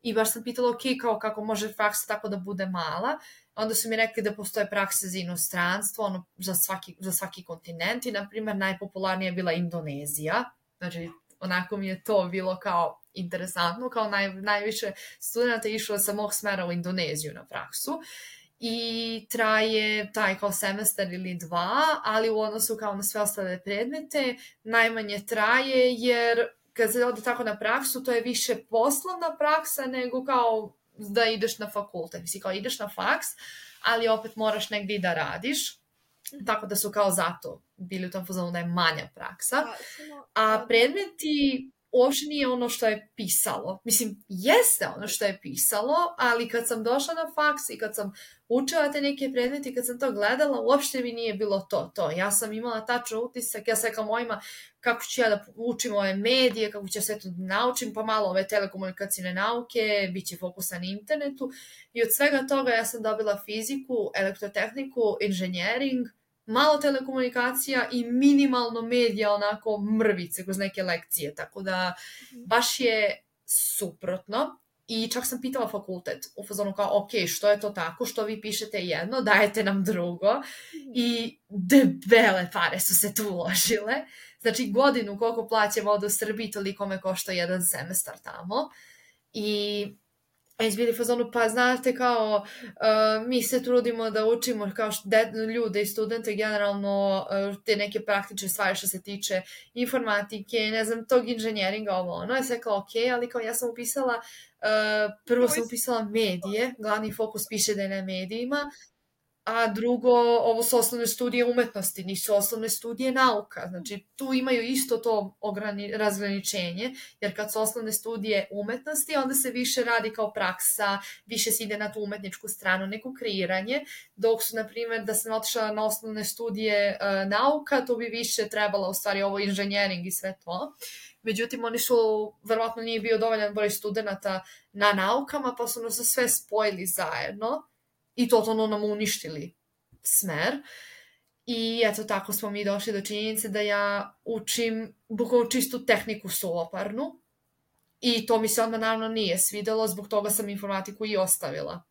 i baš sam pitala, ok, kao kako može praksa tako da bude mala. Onda su mi rekli da postoje prakse za inostranstvo, ono, za svaki, za svaki kontinent i, na primjer, najpopularnija je bila Indonezija. Znači, onako mi je to bilo kao interesantno, kao naj, najviše studenta išlo sa mog smera u Indoneziju na praksu i traje taj kao semestar ili dva, ali u odnosu kao na sve ostale predmete najmanje traje jer kad se ode tako na praksu, to je više poslovna praksa nego kao da ideš na fakultet. Mislim, kao ideš na faks, ali opet moraš negdje da radiš. Tako da su kao zato bili u tom fazonu da je manja praksa. Da, A predmeti uopšte nije ono što je pisalo. Mislim, jeste ono što je pisalo, ali kad sam došla na faks i kad sam učila te neke predmete i kad sam to gledala, uopšte mi nije bilo to, to. Ja sam imala tačno utisak, ja sam rekla mojima kako ću ja da učim ove medije, kako ću ja sve to da naučim, pa malo ove telekomunikacijne nauke, bit će fokus na internetu. I od svega toga ja sam dobila fiziku, elektrotehniku, inženjering, malo telekomunikacija i minimalno medija, onako mrvice kroz neke lekcije, tako da mhm. baš je suprotno. I čak sam pitala fakultet u fazonu kao, ok, što je to tako, što vi pišete jedno, dajete nam drugo. Mhm. I debele pare su se tu uložile. Znači godinu koliko plaćam ovde u Srbiji, toliko me košta jedan semestar tamo. I iz bili fazonu, pa znate kao, uh, mi se trudimo da učimo kao de, ljude i studente generalno uh, te neke praktične stvari što se tiče informatike, ne znam, tog inženjeringa, ovo ono, je sve kao ok, ali kao ja sam upisala, uh, prvo sam upisala medije, glavni fokus piše da je na medijima, a drugo, ovo su osnovne studije umetnosti, nisu osnovne studije nauka. Znači, tu imaju isto to ograni, razgraničenje, jer kad su osnovne studije umetnosti, onda se više radi kao praksa, više se ide na tu umetničku stranu, neko kreiranje, dok su, na primjer, da sam otišla na osnovne studije uh, nauka, to bi više trebalo, u stvari, ovo inženjering i sve to. Međutim, oni su, verovatno nije bio dovoljan broj studenta na naukama, pa su nas sve spojili zajedno i totalno nam uništili smer. I eto tako smo mi došli do činjenice da ja učim bukvalno čistu tehniku soloparnu i to mi se onda naravno nije svidelo, zbog toga sam informatiku i ostavila.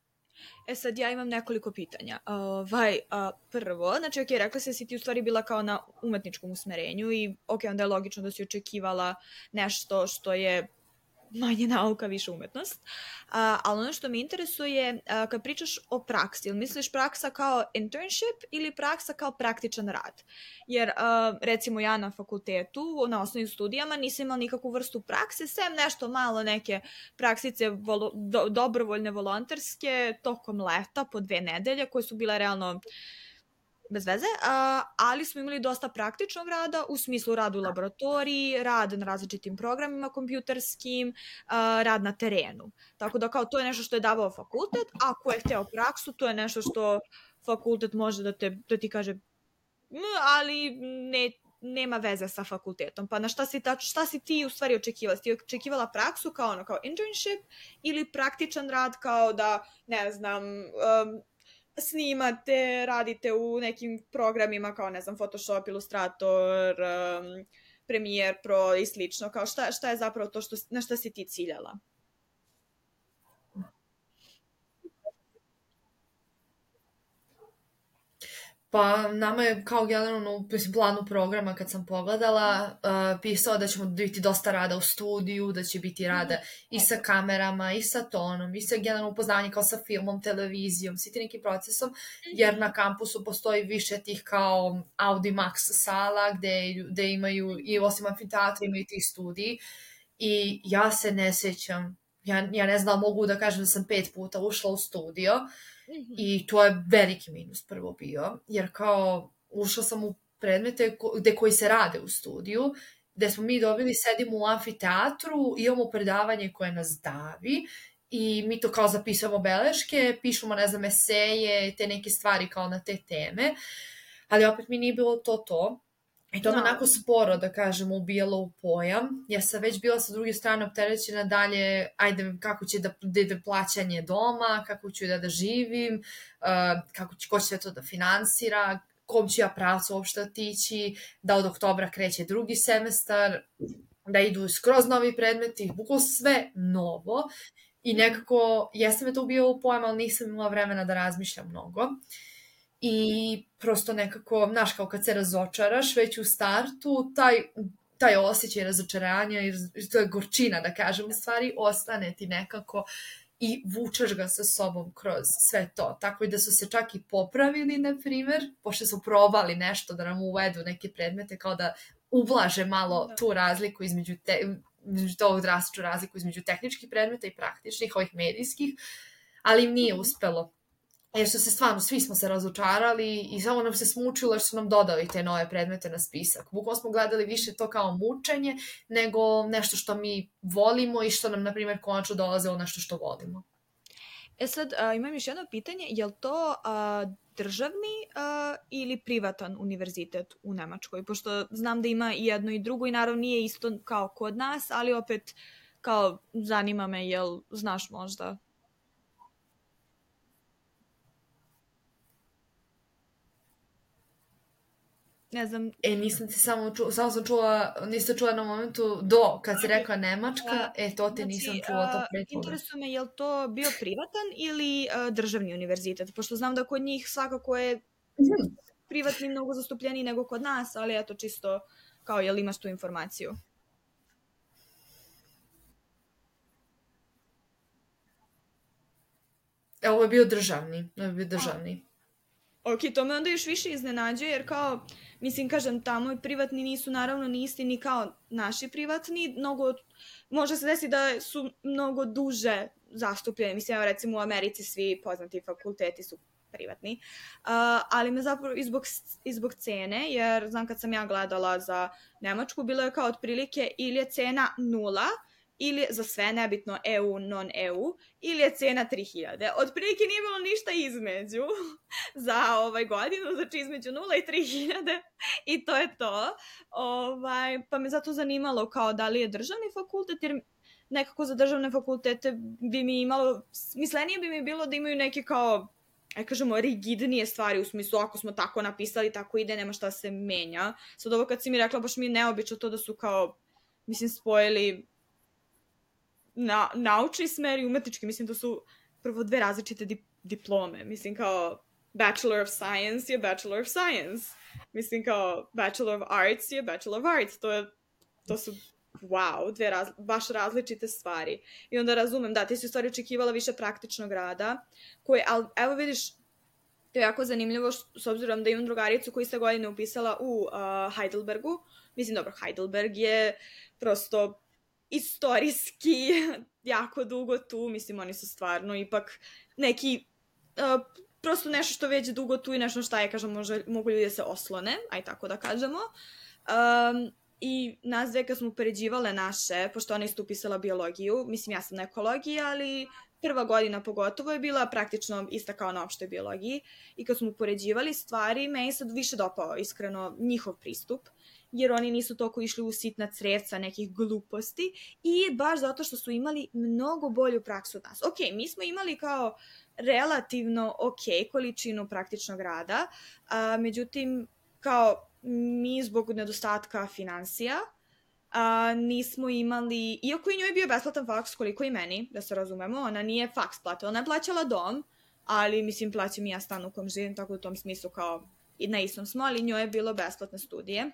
E sad ja imam nekoliko pitanja. Ovaj, uh, prvo, znači ok, rekla se da si ti u stvari bila kao na umetničkom usmerenju i ok, onda je logično da si očekivala nešto što je manje nauka, više umetnost. A, ali ono što me interesuje, a, kad pričaš o praksi, ili misliš praksa kao internship ili praksa kao praktičan rad? Jer, a, recimo, ja na fakultetu, na osnovnim studijama, nisam imala nikakvu vrstu prakse, sem nešto malo neke praksice volo, do, dobrovoljne volonterske tokom leta po dve nedelje, koje su bile realno bez veze, a, ali smo imali dosta praktičnog rada u smislu rada u laboratoriji, rad na različitim programima kompjuterskim, a, rad na terenu. Tako da kao to je nešto što je davao fakultet, a ko je hteo praksu, to je nešto što fakultet može da, te, da ti kaže ali ne, nema veze sa fakultetom. Pa na šta si, ta, šta si ti u stvari očekivala? Si ti očekivala praksu kao ono, kao internship ili praktičan rad kao da, ne znam, um, snimate, radite u nekim programima kao, ne znam, Photoshop, Illustrator, um, Premiere Pro i slično, kao šta, šta je zapravo to što, na šta si ti ciljala? Pa nama je kao generalno u planu programa kad sam pogledala uh, pisao da ćemo biti dosta rada u studiju, da će biti rada i sa kamerama i sa tonom i sa generalno upoznanje kao sa filmom, televizijom, svi ti nekim procesom, jer na kampusu postoji više tih kao Audi Max sala gde, gde imaju i osim amfiteatra imaju tih studiji i ja se ne sećam, ja, ja ne znam, mogu da kažem da sam pet puta ušla u studio, -hmm. I to je veliki minus prvo bio, jer kao ušla sam u predmete ko, gde koji se rade u studiju, gde smo mi dobili, sedimo u amfiteatru, imamo predavanje koje nas davi i mi to kao zapisujemo beleške, pišemo, ne znam, eseje, te neke stvari kao na te teme, ali opet mi nije bilo to to. I to me no. Da. onako sporo, da kažem, ubijalo u pojam, jer sam već bila sa druge strane opterećena dalje, ajde, kako će da, da ide plaćanje doma, kako ću da da živim, uh, kako će, ko će sve to da finansira, kom ću ja pravcu uopšte otići, da od oktobra kreće drugi semestar, da idu skroz novi predmeti, bukvalo sve novo. I nekako, jesam me to ubio u pojam, ali nisam imala vremena da razmišljam mnogo. Uh, i prosto nekako, znaš, kao kad se razočaraš već u startu, taj, taj osjećaj razočaranja i to je gorčina, da kažem, u stvari ostane ti nekako i vučeš ga sa sobom kroz sve to. Tako i da su se čak i popravili, na primer, pošto su probali nešto da nam uvedu neke predmete, kao da ublaže malo da. tu razliku između te, između tog drastičnu razliku između tehničkih predmeta i praktičnih, ovih medijskih, ali im nije mhm. uspelo jer su se stvarno, svi smo se razočarali i samo nam se smučilo jer su nam dodali te nove predmete na spisak. Bukvalno smo gledali više to kao mučenje nego nešto što mi volimo i što nam, na primjer, konačno dolaze o nešto što volimo. E sad, a, imam još jedno pitanje, je li to a, državni a, ili privatan univerzitet u Nemačkoj? Pošto znam da ima i jedno i drugo i naravno nije isto kao kod nas, ali opet kao zanima me jel znaš možda ne znam. E, nisam ti samo čula, samo sam čula, niste čula na momentu do, kad si rekla Nemačka, a, e, to te znači, nisam čula to pre toga. Interesuje me, je li to bio privatan ili a, državni univerzitet? Pošto znam da kod njih svakako je mm. privatni mnogo zastupljeniji nego kod nas, ali eto, čisto Kao, jel imaš tu informaciju? E, ovo je bio državni. Ovo je bio državni. Ok, to me onda još više iznenađuje, jer kao, mislim, kažem, tamo i privatni nisu naravno ni isti ni kao naši privatni, mnogo, može se desiti da su mnogo duže zastupljeni, mislim, evo recimo u Americi svi poznati fakulteti su privatni, uh, ali me zapravo i zbog, i zbog cene, jer znam kad sam ja gledala za Nemačku, bilo je kao otprilike ili je cena nula, ili za sve, nebitno EU, non-EU, ili je cena 3000. Otprilike nije bilo ništa između za ovaj godinu, znači između 0 i 3000 i to je to. Ovaj, pa me zato zanimalo kao da li je državni fakultet, jer nekako za državne fakultete bi mi imalo, mislenije bi mi bilo da imaju neke kao aj kažemo, rigidnije stvari, u smislu ako smo tako napisali, tako ide, nema šta se menja. Sad ovo kad si mi rekla, baš mi je neobično to da su kao, mislim, spojili na, naučni smer i umetnički, mislim da su prvo dve različite dip diplome. Mislim kao Bachelor of Science je Bachelor of Science. Mislim kao Bachelor of Arts je Bachelor of Arts. To, je, to su wow, dve raz, baš različite stvari. I onda razumem, da, ti si u stvari očekivala više praktičnog rada, koje, ali evo vidiš, to je jako zanimljivo s obzirom da imam drugaricu koja iste godine upisala u uh, Heidelbergu. Mislim, dobro, Heidelberg je prosto istorijski jako dugo tu, mislim oni su stvarno ipak neki uh, prosto nešto što već dugo tu i nešto šta je, kažem, može, mogu ljudi da se oslone, aj tako da kažemo. Um, I nas dve kad smo upoređivale naše, pošto ona isto upisala biologiju, mislim ja sam na ekologiji, ali prva godina pogotovo je bila praktično ista kao na opštoj biologiji i kad smo upoređivali stvari, meni sad više dopao iskreno njihov pristup jer oni nisu toliko išli u sitna crevca nekih gluposti i baš zato što su imali mnogo bolju praksu od nas. Ok, mi smo imali kao relativno ok količinu praktičnog rada, a, međutim, kao mi zbog nedostatka financija, a, nismo imali, iako i njoj je bio besplatan faks koliko i meni, da se razumemo, ona nije faks platila, ona je plaćala dom, ali mislim plaćam i ja stan u kom živim, tako u tom smislu kao i na istom smo, ali njoj je bilo besplatne studije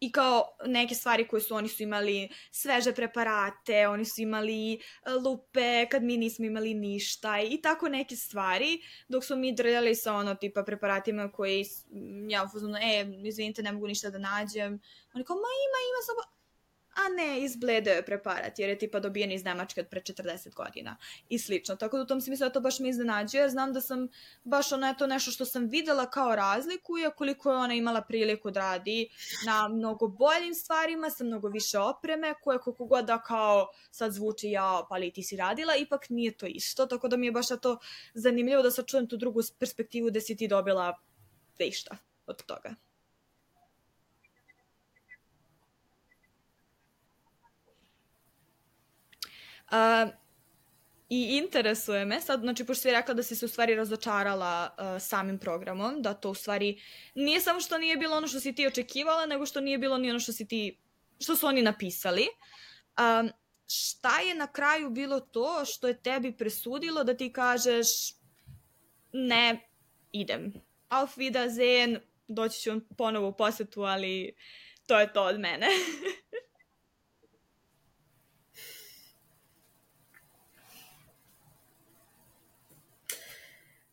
i kao neke stvari koje su, oni su imali sveže preparate, oni su imali e, lupe kad mi nismo imali ništa i tako neke stvari, dok smo mi drljali sa ono tipa preparatima koji ja uzmano, e, izvinite, ne mogu ništa da nađem. Oni kao, ma ima, ima, samo a ne, izbledeo je preparat, jer je tipa dobijen iz Nemačke od pre 40 godina i slično. Tako da u tom smislu to baš me iznenađuje, jer znam da sam baš ono to nešto što sam videla kao razliku je koliko je ona imala priliku da radi na mnogo boljim stvarima, sa mnogo više opreme, koje koliko god da kao sad zvuči ja, pa li ti si radila, ipak nije to isto, tako da mi je baš to zanimljivo da sačujem tu drugu perspektivu da si ti dobila višta od toga. Uh, I interesuje me, sad, znači, pošto si rekla da si se u stvari razočarala uh, samim programom, da to u stvari nije samo što nije bilo ono što si ti očekivala, nego što nije bilo ni ono što si ti, što su oni napisali. Um, šta je na kraju bilo to što je tebi presudilo da ti kažeš ne, idem. Auf Wiedersehen, doći ću ponovo u posetu, ali to je to od mene.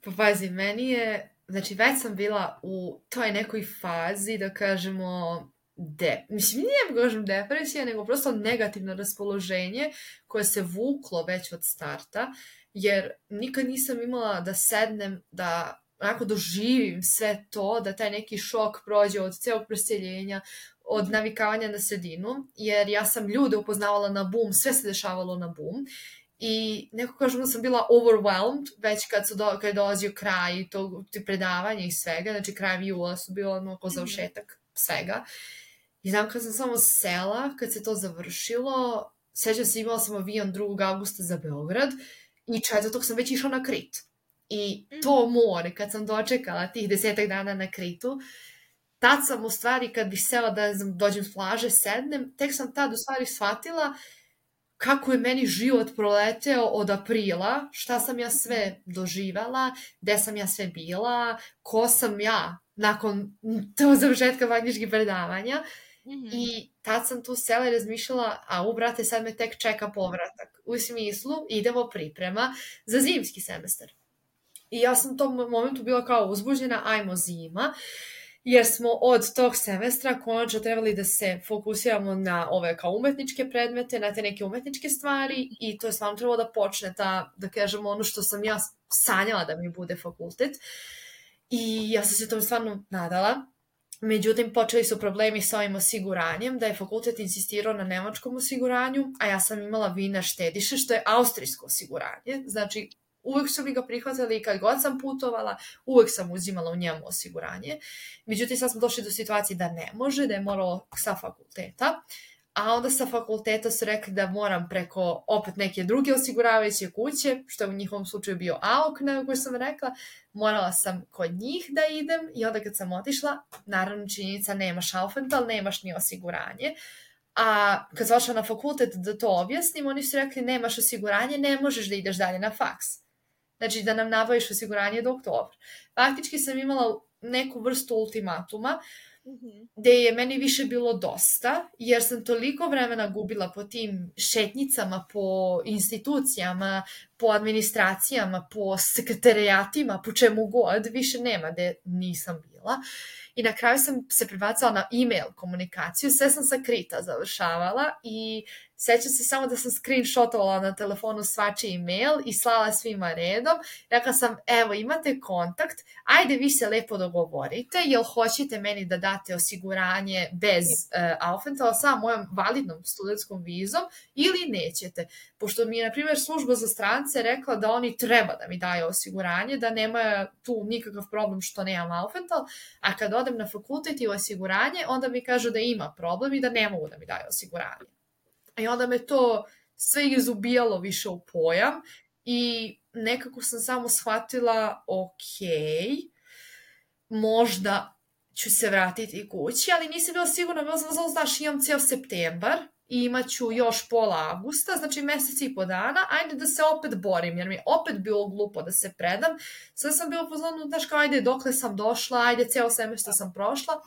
Pa pazi, meni je, znači već sam bila u toj nekoj fazi, da kažemo, de, mislim, nije da kažem depresija, nego prosto negativno raspoloženje koje se vuklo već od starta, jer nikad nisam imala da sednem, da onako doživim sve to, da taj neki šok prođe od celog preseljenja, od navikavanja na sredinu, jer ja sam ljude upoznavala na boom, sve se dešavalo na boom I neko kažem da sam bila overwhelmed već kad, su do, kad je dolazio kraj tog ti predavanja i svega, znači kraj jula su bilo ono ko mhm. završetak svega. I znam kad sam samo sela, kad se to završilo, sećam se imala sam avion 2. augusta za Beograd i četvrtog sam već išla na Krit. I to mhm. more, kad sam dočekala tih desetak dana na Kritu, tad sam u stvari kad bih sela da dođem s plaže, sednem, tek sam tad u stvari shvatila kako je meni život proleteo od aprila, šta sam ja sve doživala, gde sam ja sve bila, ko sam ja nakon tog završetka vanjiških predavanja Mm -hmm. I tad sam tu sela i razmišljala, a u brate sad me tek čeka povratak. U smislu idemo priprema za zimski semestar. I ja sam u tom momentu bila kao uzbuđena, ajmo zima jer smo od tog semestra konačno trebali da se fokusiramo na ove kao umetničke predmete, na te neke umetničke stvari i to je stvarno trebalo da počne ta, da kažemo, ono što sam ja sanjala da mi bude fakultet. I ja sam se tom stvarno nadala. Međutim, počeli su problemi sa ovim osiguranjem, da je fakultet insistirao na nemačkom osiguranju, a ja sam imala vina štediše, što je austrijsko osiguranje. Znači, uvek su mi ga prihvatali kad god sam putovala, uvek sam uzimala u njemu osiguranje. Međutim, sad smo došli do situacije da ne može, da je moralo sa fakulteta, a onda sa fakulteta su rekli da moram preko opet neke druge osiguravajuće kuće, što je u njihovom slučaju bio AOK, na koju sam rekla, morala sam kod njih da idem i onda kad sam otišla, naravno činjenica nemaš Aufenthal, nemaš ni osiguranje, a kad sam na fakultet da to objasnim, oni su rekli nemaš osiguranje, ne možeš da ideš dalje na faks. Znači da nam nabaviš osiguranje do oktobra. Faktički sam imala neku vrstu ultimatuma -hmm. gde je meni više bilo dosta, jer sam toliko vremena gubila po tim šetnicama, po institucijama, po administracijama, po sekretarijatima, po čemu god, više nema gde nisam bila. I na kraju sam se prebacala na e-mail komunikaciju, sve sam sa krita završavala i Sećam se samo da sam screenshotovala na telefonu svačiji email i slala svima redom. Rekla sam, evo imate kontakt, ajde vi se lepo dogovorite, jel hoćete meni da date osiguranje bez uh, Aufenthala sa mojom validnom studentskom vizom ili nećete. Pošto mi je, na primjer, služba za strance rekla da oni treba da mi daju osiguranje, da nema tu nikakav problem što nemam Aufenthal, a kad odem na fakultet i osiguranje, onda mi kažu da ima problem i da ne mogu da mi daju osiguranje. I onda me to sve izubijalo više u pojam i nekako sam samo shvatila, ok, možda ću se vratiti kući, ali nisam bila sigurna, bila sam znala, znaš, imam ceo septembar i imaću još pola avgusta, znači mesec i po dana, ajde da se opet borim, jer mi je opet bilo glupo da se predam. Sve sam bila pozvanu, znaš, kao, ajde, dokle sam došla, ajde, ceo semestar sam prošla,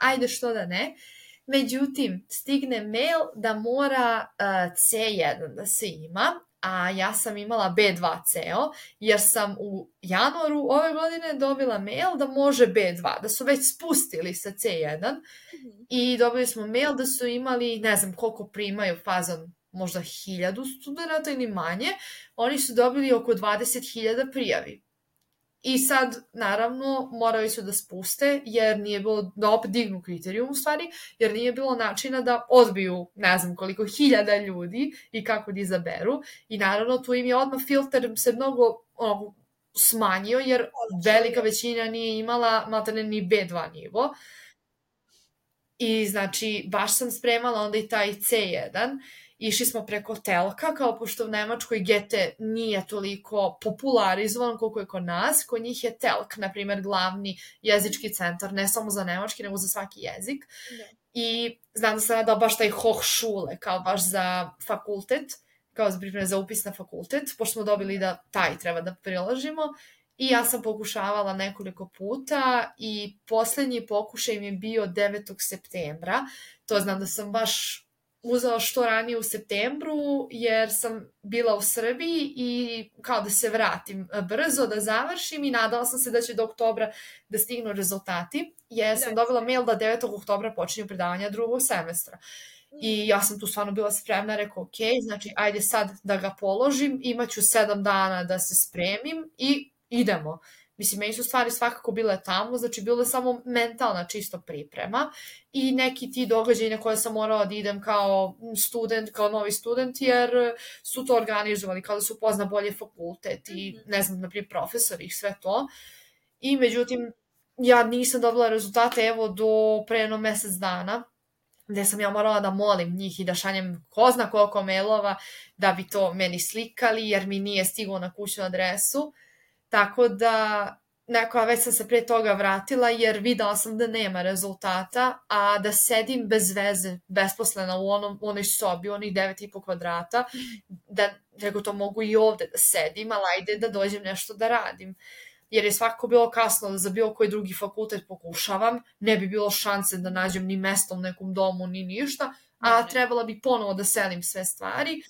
ajde, što da ne. Međutim, stigne mail da mora uh, C1 da se ima, a ja sam imala B2 ceo, jer sam u januaru ove godine dobila mail da može B2, da su već spustili sa C1 mm -hmm. i dobili smo mail da su imali, ne znam koliko primaju fazon, možda hiljadu studenta ili manje, oni su dobili oko 20.000 prijavi. I sad, naravno, morali su da spuste, jer nije bilo, da opet dignu kriterijum u stvari, jer nije bilo načina da odbiju, ne znam koliko, hiljada ljudi i kako da izaberu. I naravno, tu im je odmah filter se mnogo ono, smanjio, jer velika većina nije imala materne ni B2 nivo. I znači, baš sam spremala onda i taj C1 išli smo preko telka, kao pošto u Nemačkoj gete nije toliko popularizovan koliko je kod nas, kod njih je telk, na primjer, glavni jezički centar, ne samo za nemački, nego za svaki jezik. Da. I znam da sam nadao baš taj Hochschule, kao baš za fakultet, kao za pripreme za upis na fakultet, pošto smo dobili da taj treba da priložimo. I ja sam pokušavala nekoliko puta i poslednji pokušaj mi je bio 9. septembra. To znam da sam baš uzela što ranije u septembru, jer sam bila u Srbiji i kao da se vratim brzo, da završim i nadala sam se da će do oktobra da stignu rezultati, jer sam da. dobila mail da 9. oktobra počinju predavanja drugog semestra. I ja sam tu stvarno bila spremna, rekao, ok, znači ajde sad da ga položim, imaću sedam dana da se spremim i idemo. Mislim, meni su stvari svakako bile tamo, znači bilo je samo mentalna čisto priprema i neki ti događaji na koje sam morala da idem kao student, kao novi student, jer su to organizovali, kao da su pozna bolje fakultet i mhm. ne znam, naprijed profesori i sve to. I međutim, ja nisam dobila rezultate evo do pre jedno mesec dana, gde sam ja morala da molim njih i da šanjem ko zna koliko mailova da bi to meni slikali, jer mi nije stiglo na kućnu adresu. Tako da, neko, već sam se pre toga vratila jer videla sam da nema rezultata, a da sedim bez veze, besposlena u onom, u onoj sobi, u onih 9,5 kvadrata, da nego to mogu i ovde da sedim, ali ajde da dođem nešto da radim. jer je svakako bilo kasno da za bilo koji drugi fakultet pokušavam, ne bi bilo šanse da nađem ni mesto u nekom domu, ni ništa, a trebala bi ponovo da selim sve stvari.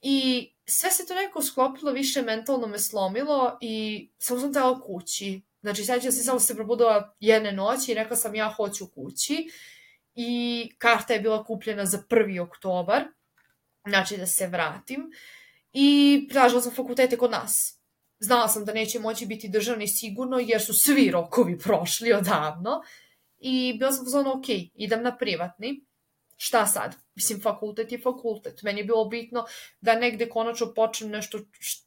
I sve se to neko sklopilo, više mentalno me slomilo i samo sam tela kući. Znači, sećam se, samo se probudila jedne noći i rekla sam ja hoću kući. I karta je bila kupljena za 1. oktobar, znači da se vratim. I tražila sam fakultete kod nas. Znala sam da neće moći biti državni sigurno, jer su svi rokovi prošli odavno. I bila sam pozvano, ok, idem na privatni šta sad? Mislim, fakultet je fakultet. Meni je bilo bitno da negde konačno počnem nešto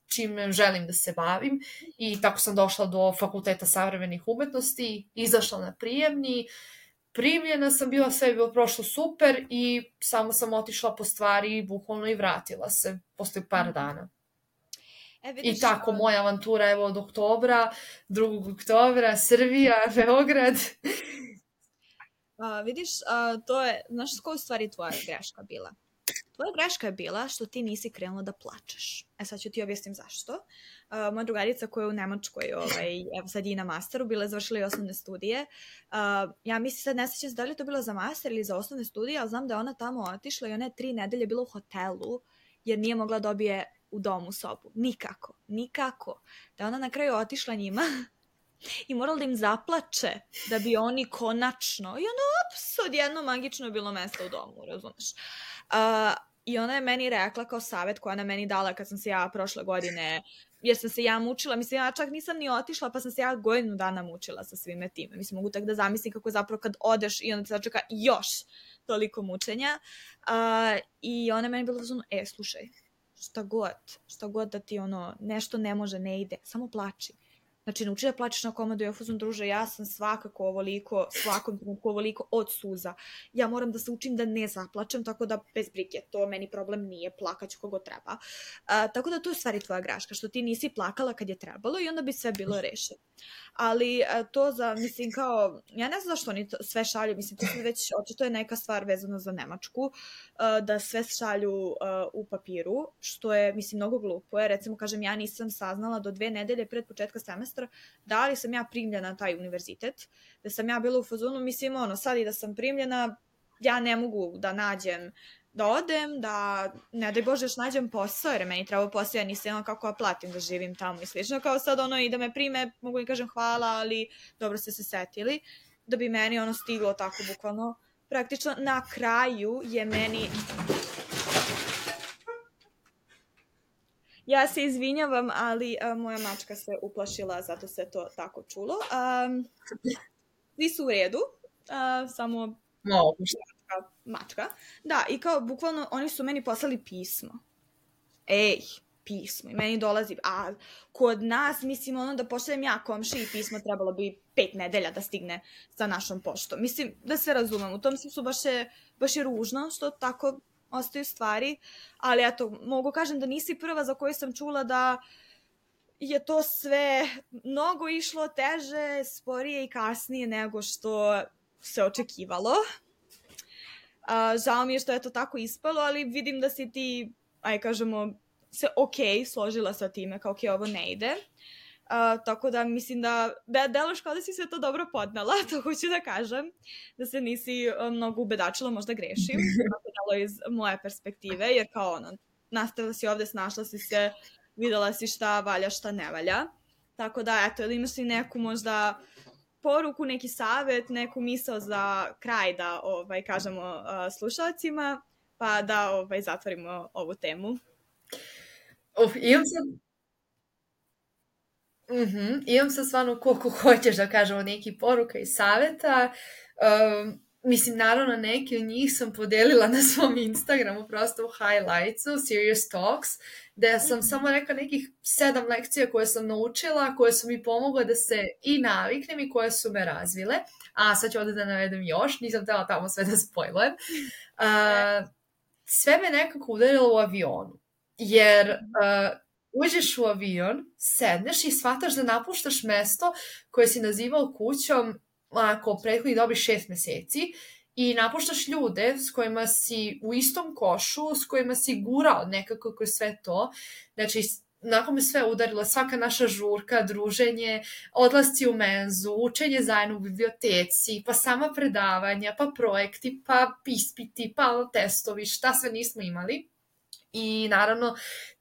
čim želim da se bavim i tako sam došla do fakulteta savremenih umetnosti, izašla na prijemni, primljena sam bila, sve je bilo prošlo super i samo sam otišla po stvari i bukvalno i vratila se posle par mhm. dana. E, vidiš, I tako, moja avantura evo od oktobra, 2. oktobra, Srbija, Beograd A, vidiš, a, to je, znaš koja u stvari tvoja greška bila? Tvoja greška je bila što ti nisi krenula da plačeš. E sad ću ti objasnim zašto. Uh, moja drugarica koja je u Nemačkoj, ovaj, evo sad i na masteru, bila je završila i osnovne studije. Uh, ja mislim sad ne sećam se da li je to bilo za master ili za osnovne studije, ali znam da je ona tamo otišla i ona je tri nedelje bila u hotelu jer nije mogla da dobije u domu sobu. Nikako, nikako. Da ona na kraju otišla njima i morala da im zaplače da bi oni konačno i ono, ops, odjedno magično je bilo mesto u domu, razumeš? Uh, I ona je meni rekla kao savet koja ona meni dala kad sam se ja prošle godine jer sam se ja mučila, mislim ja čak nisam ni otišla pa sam se ja godinu dana mučila sa svime time. Mislim mogu tak da zamislim kako je zapravo kad odeš i onda te začeka još toliko mučenja. Uh, I ona meni bila zvonu, e slušaj, šta god, šta god da ti ono, nešto ne može, ne ide, samo plači. Znači, nauči da plaćaš na komodu, ja fuzom druže, ja sam svakako ovoliko, svakom trenutku ovoliko od suza. Ja moram da se učim da ne zaplačem, tako da bez brike, to meni problem nije, plakaću kogo treba. A, tako da to je stvari tvoja graška, što ti nisi plakala kad je trebalo i onda bi sve bilo rešeno. Ali a, to za, mislim, kao, ja ne znam zašto oni to sve šalju, mislim, to se već, očito je neka stvar vezana za Nemačku, da sve šalju u papiru, što je, mislim, mnogo glupo je. Recimo, kažem, ja nisam saznala do dve nedelje pred početka semestra da li sam ja primljena na taj univerzitet, da sam ja bila u fazonu, mislim, ono, sad i da sam primljena, ja ne mogu da nađem da odem, da ne daj Bože još nađem posao, jer meni treba posao, ja nisam ono kako platim da živim tamo i slično, kao sad ono i da me prime, mogu i kažem hvala, ali dobro ste se setili, da bi meni ono stiglo tako bukvalno, praktično na kraju je meni Ja se izvinjavam, ali a, moja mačka se uplašila, zato se to tako čulo. A, svi su u redu, a, samo no. mačka, mačka. Da, i kao, bukvalno, oni su meni poslali pismo. Ej, pismo. I meni dolazi, a kod nas, mislim, ono da pošaljem ja komši i pismo trebalo bi pet nedelja da stigne sa našom poštom. Mislim, da se razumem, u tom smislu baš je, baš je ružno što tako ostaju stvari, ali eto, mogu kažem da nisi prva za koju sam čula da je to sve mnogo išlo teže, sporije i kasnije nego što se očekivalo. A, žao mi je što je to tako ispalo, ali vidim da si ti, aj kažemo, se ok složila sa time, kao ok, ovo ne ide. Uh, tako da mislim da, da deloš kao da si sve to dobro podnala, to hoću da kažem, da se nisi mnogo ubedačila, možda grešim, tako delo iz moje perspektive, jer kao ono, nastavila si ovde, snašla si se, videla si šta valja, šta ne valja. Tako da, eto, ili imaš li neku možda poruku, neki savet, neku misao za kraj da ovaj, kažemo uh, slušalcima, pa da ovaj, zatvorimo ovu temu. Uf, imam sad Mm -hmm. Imam sad stvarno koliko hoćeš da kažemo neki poruka i saveta. Um, mislim, naravno neke od njih sam podelila na svom Instagramu, prosto u highlightsu, Serious Talks, gde sam mm -hmm. samo rekla nekih sedam lekcija koje sam naučila, koje su mi pomogle da se i naviknem i koje su me razvile. A sad ću ovde da navedem još, nisam tela tamo sve da spojlujem. Uh, sve me nekako udarilo u avionu. Jer uh, uđeš u avion, sedneš i shvataš da napuštaš mesto koje si nazivao kućom ako prethodnih dobri šest meseci i napuštaš ljude s kojima si u istom košu, s kojima si gurao nekako kroz sve to. Znači, nakon me sve udarilo, svaka naša žurka, druženje, odlasci u menzu, učenje zajedno u biblioteci, pa sama predavanja, pa projekti, pa ispiti, pa testovi, šta sve nismo imali. I naravno,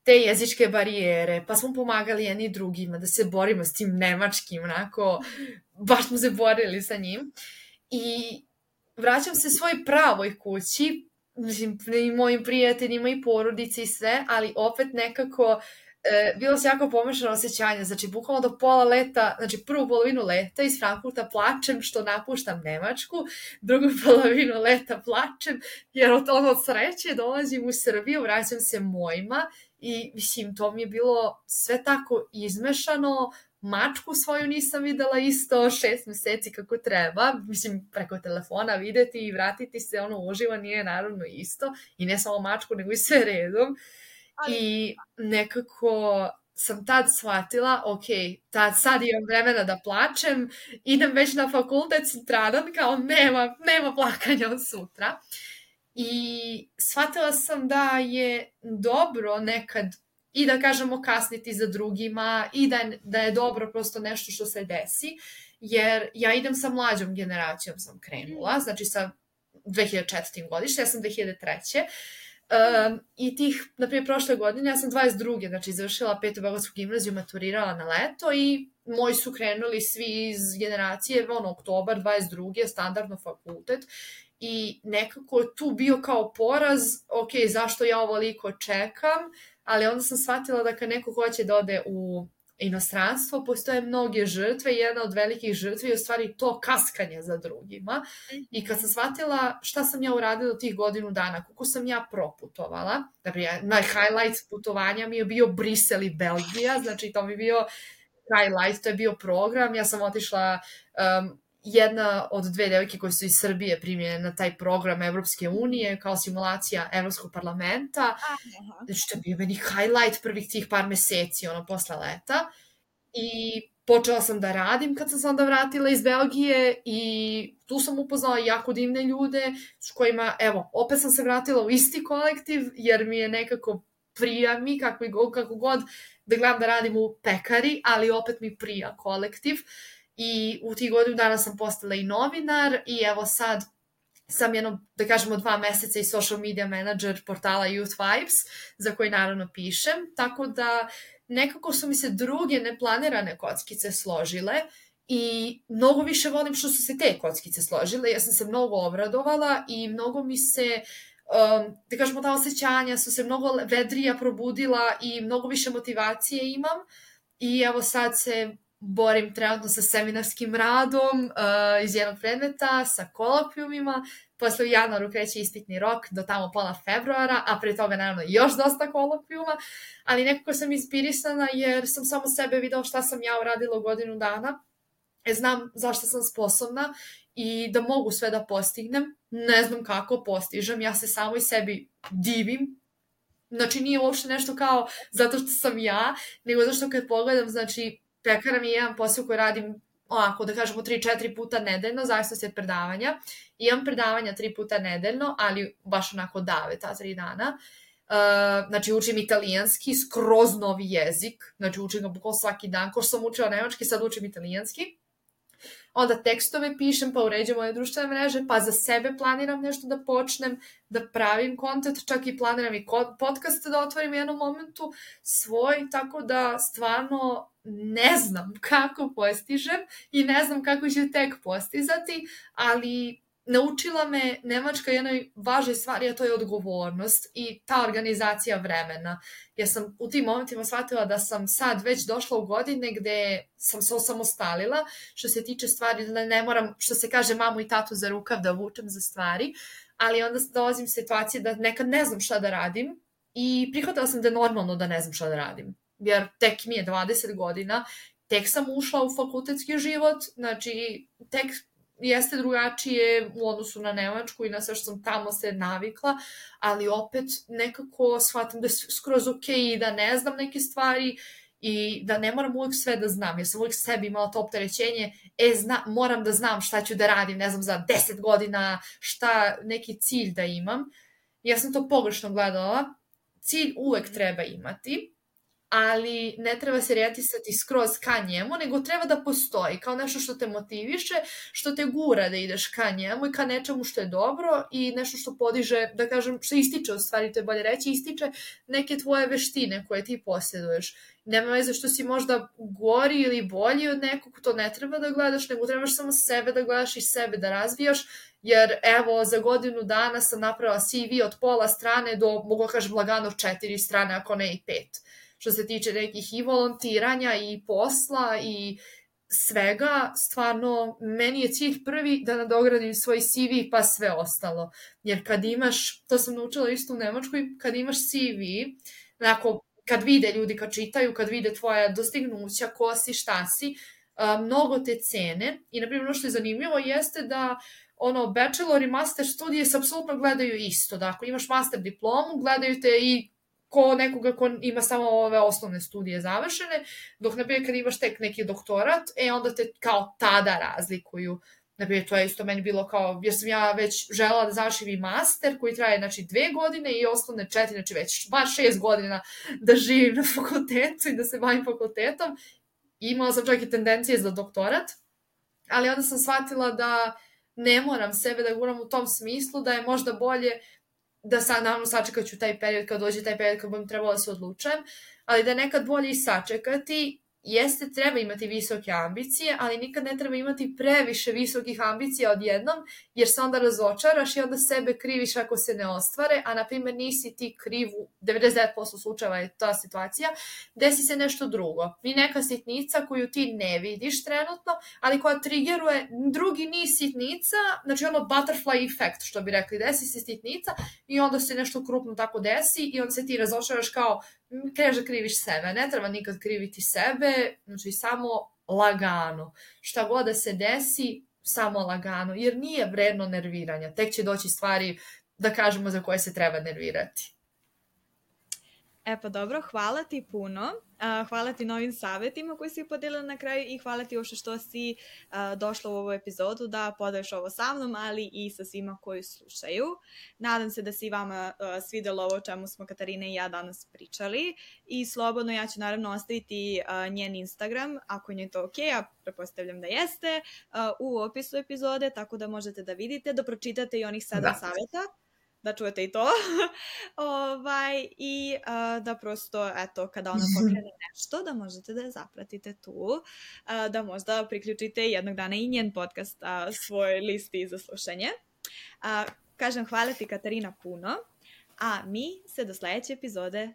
te jezičke barijere, pa smo pomagali jedni drugima da se borimo s tim nemačkim, onako, baš smo se borili sa njim. I vraćam se svoj pravoj kući, mislim, i mojim prijateljima i porodici i sve, ali opet nekako e, bilo se jako pomešano osjećanje, znači bukvalno do pola leta, znači prvu polovinu leta iz Frankfurta plačem što napuštam Nemačku, drugu polovinu leta plačem jer od ono sreće dolazim u Srbiju, vraćam se mojima i mislim to mi je bilo sve tako izmešano, mačku svoju nisam videla isto šest meseci kako treba, mislim preko telefona videti i vratiti se ono uživo nije naravno isto. I ne samo mačku nego i sve redom Ali... i nekako sam tad shvatila, ok, tad sad imam vremena da plačem, idem već na fakultet sutradan, kao nema, nema plakanja od sutra. I shvatila sam da je dobro nekad i da kažemo kasniti za drugima i da je, da je dobro prosto nešto što se desi, jer ja idem sa mlađom generacijom sam krenula, mm. znači sa 2004. godište, ja sam 2003. Um, I tih, na primjer, prošle godine, ja sam 22. znači završila petu Beogradsku gimnaziju, maturirala na leto i moji su krenuli svi iz generacije, ono, oktobar 22. standardno fakultet i nekako je tu bio kao poraz, ok, zašto ja ovoliko čekam, ali onda sam shvatila da kad neko hoće da ode u inostranstvo, postoje mnoge žrtve jedna od velikih žrtvi je u stvari to kaskanje za drugima. I kad sam shvatila šta sam ja uradila tih godinu dana, kako sam ja proputovala, dakle, moj highlight putovanja mi je bio Brisel i Belgija, znači to mi bio highlight, to je bio program, ja sam otišla um, jedna od dve devojke koje su iz Srbije primljene na taj program Evropske unije kao simulacija Evropskog parlamenta. Aha. Znači, to je bio meni highlight prvih tih par meseci, ono, posle leta. I počela sam da radim kad sam se onda vratila iz Belgije i tu sam upoznala jako divne ljude s kojima, evo, opet sam se vratila u isti kolektiv jer mi je nekako prija mi kako, kako god da gledam da radim u pekari, ali opet mi prija kolektiv. Uh, i u tih godinu dana sam postala i novinar i evo sad sam jedno, da kažemo, dva meseca i social media manager portala Youth Vibes, za koji naravno pišem, tako da nekako su mi se druge neplanirane kockice složile i mnogo više volim što su se te kockice složile, ja sam se mnogo obradovala i mnogo mi se um, da kažemo, ta osjećanja su se mnogo vedrija probudila i mnogo više motivacije imam. I evo sad se borim trenutno sa seminarskim radom uh, iz jednog predmeta, sa kolokvijumima, posle u januaru kreće ispitni rok do tamo pola februara, a pre toga naravno još dosta kolokvijuma, ali nekako sam inspirisana jer sam samo sebe video šta sam ja uradila u godinu dana, e, znam zašto sam sposobna i da mogu sve da postignem, ne znam kako postižem, ja se samo i sebi divim, znači nije uopšte nešto kao zato što sam ja, nego zato što kad pogledam, znači pekara mi je jedan posao koji radim onako da kažemo 3-4 puta nedeljno, zavisno se od predavanja. Imam predavanja 3 puta nedeljno, ali baš onako dave ta 3 dana. Uh, znači učim italijanski, skroz novi jezik, znači učim ga bukvalno svaki dan, ko što sam učila nemački, sad učim italijanski onda tekstove pišem, pa uređujem moje društvene mreže, pa za sebe planiram nešto da počnem, da pravim kontent, čak i planiram i podcast da otvorim jednom momentu svoj, tako da stvarno ne znam kako postižem i ne znam kako ću tek postizati, ali naučila me Nemačka jednoj važnoj stvari, a to je odgovornost i ta organizacija vremena. Ja sam u tim momentima shvatila da sam sad već došla u godine gde sam se osamostalila, što se tiče stvari, da ne moram, što se kaže, mamu i tatu za rukav da vučem za stvari, ali onda dolazim u situacije da nekad ne znam šta da radim i prihvatila sam da je normalno da ne znam šta da radim. Jer tek mi je 20 godina, tek sam ušla u fakultetski život, znači tek jeste drugačije u odnosu na Nemačku i na sve što sam tamo se navikla, ali opet nekako shvatam da je skroz ok i da ne znam neke stvari i da ne moram uvijek sve da znam. Ja sam uvijek sebi imala to opterećenje, e, zna, moram da znam šta ću da radim, ne znam, za 10 godina, šta, neki cilj da imam. Ja sam to pogrešno gledala. Cilj uvek treba imati, ali ne treba se retisati skroz ka njemu, nego treba da postoji kao nešto što te motiviše, što te gura da ideš ka njemu i ka nečemu što je dobro i nešto što podiže, da kažem, što ističe u stvari, to je bolje reći, ističe neke tvoje veštine koje ti posjeduješ. Nema veze što si možda gori ili bolji od nekog, to ne treba da gledaš, nego trebaš samo sebe da gledaš i sebe da razvijaš, jer evo za godinu dana sam napravila CV od pola strane do, mogu da kažem, lagano četiri strane, ako ne i pet što se tiče nekih i volontiranja i posla i svega, stvarno, meni je cilj prvi da nadogradim svoj CV pa sve ostalo. Jer kad imaš, to sam naučila isto u Nemačkoj, kad imaš CV, onako, kad vide ljudi, kad čitaju, kad vide tvoja dostignuća, ko si, šta si, mnogo te cene. I, na primjer, ono što je zanimljivo jeste da ono, bachelor i master studije se apsolutno gledaju isto. Dakle, imaš master diplomu, gledaju te i ko nekoga ko ima samo ove osnovne studije završene, dok, na primjer, kad imaš tek neki doktorat, e, onda te kao tada razlikuju. Na primjer, to je isto meni bilo kao, jer sam ja već žela da završim i master koji traje, znači, dve godine i osnovne četiri, znači već bar šest godina da živim na fakultetu i da se bavim fakultetom. Imala sam čak i tendencije za doktorat, ali onda sam shvatila da ne moram sebe da guram u tom smislu, da je možda bolje da sad naravno sačekat ću taj period kad dođe taj period kad budem trebala da se odlučujem, ali da nekad bolje i sačekati jeste treba imati visoke ambicije, ali nikad ne treba imati previše visokih ambicija odjednom, jer se onda razočaraš i onda sebe kriviš ako se ne ostvare, a na primjer nisi ti kriv u 99% slučajeva je ta situacija, desi se nešto drugo. I neka sitnica koju ti ne vidiš trenutno, ali koja triggeruje drugi niz sitnica, znači ono butterfly effect, što bi rekli, desi se sitnica i onda se nešto krupno tako desi i onda se ti razočaraš kao kreneš da kriviš sebe. Ne treba nikad kriviti sebe, znači samo lagano. Šta god da se desi, samo lagano, jer nije vredno nerviranja. Tek će doći stvari, da kažemo, za koje se treba nervirati. E pa dobro, hvala ti puno. Uh, hvala ti novim savjetima koji si podelila na kraju i hvala ti uopšte što si uh, došla u ovu epizodu da podaješ ovo sa mnom, ali i sa svima koji slušaju. Nadam se da si vama uh, svidelo ovo o čemu smo Katarina i ja danas pričali i slobodno ja ću naravno ostaviti uh, njen Instagram ako je to ok, ja prepostavljam da jeste, uh, u opisu epizode, tako da možete da vidite, da pročitate i onih sedam da. savjeta da čujete i to. ovaj, I uh, da prosto, eto, kada ona pokrene nešto, da možete da je zapratite tu, uh, da možda priključite jednog dana i njen podcast uh, svoj listi za slušanje. Uh, kažem, hvala ti Katarina puno, a mi se do sledeće epizode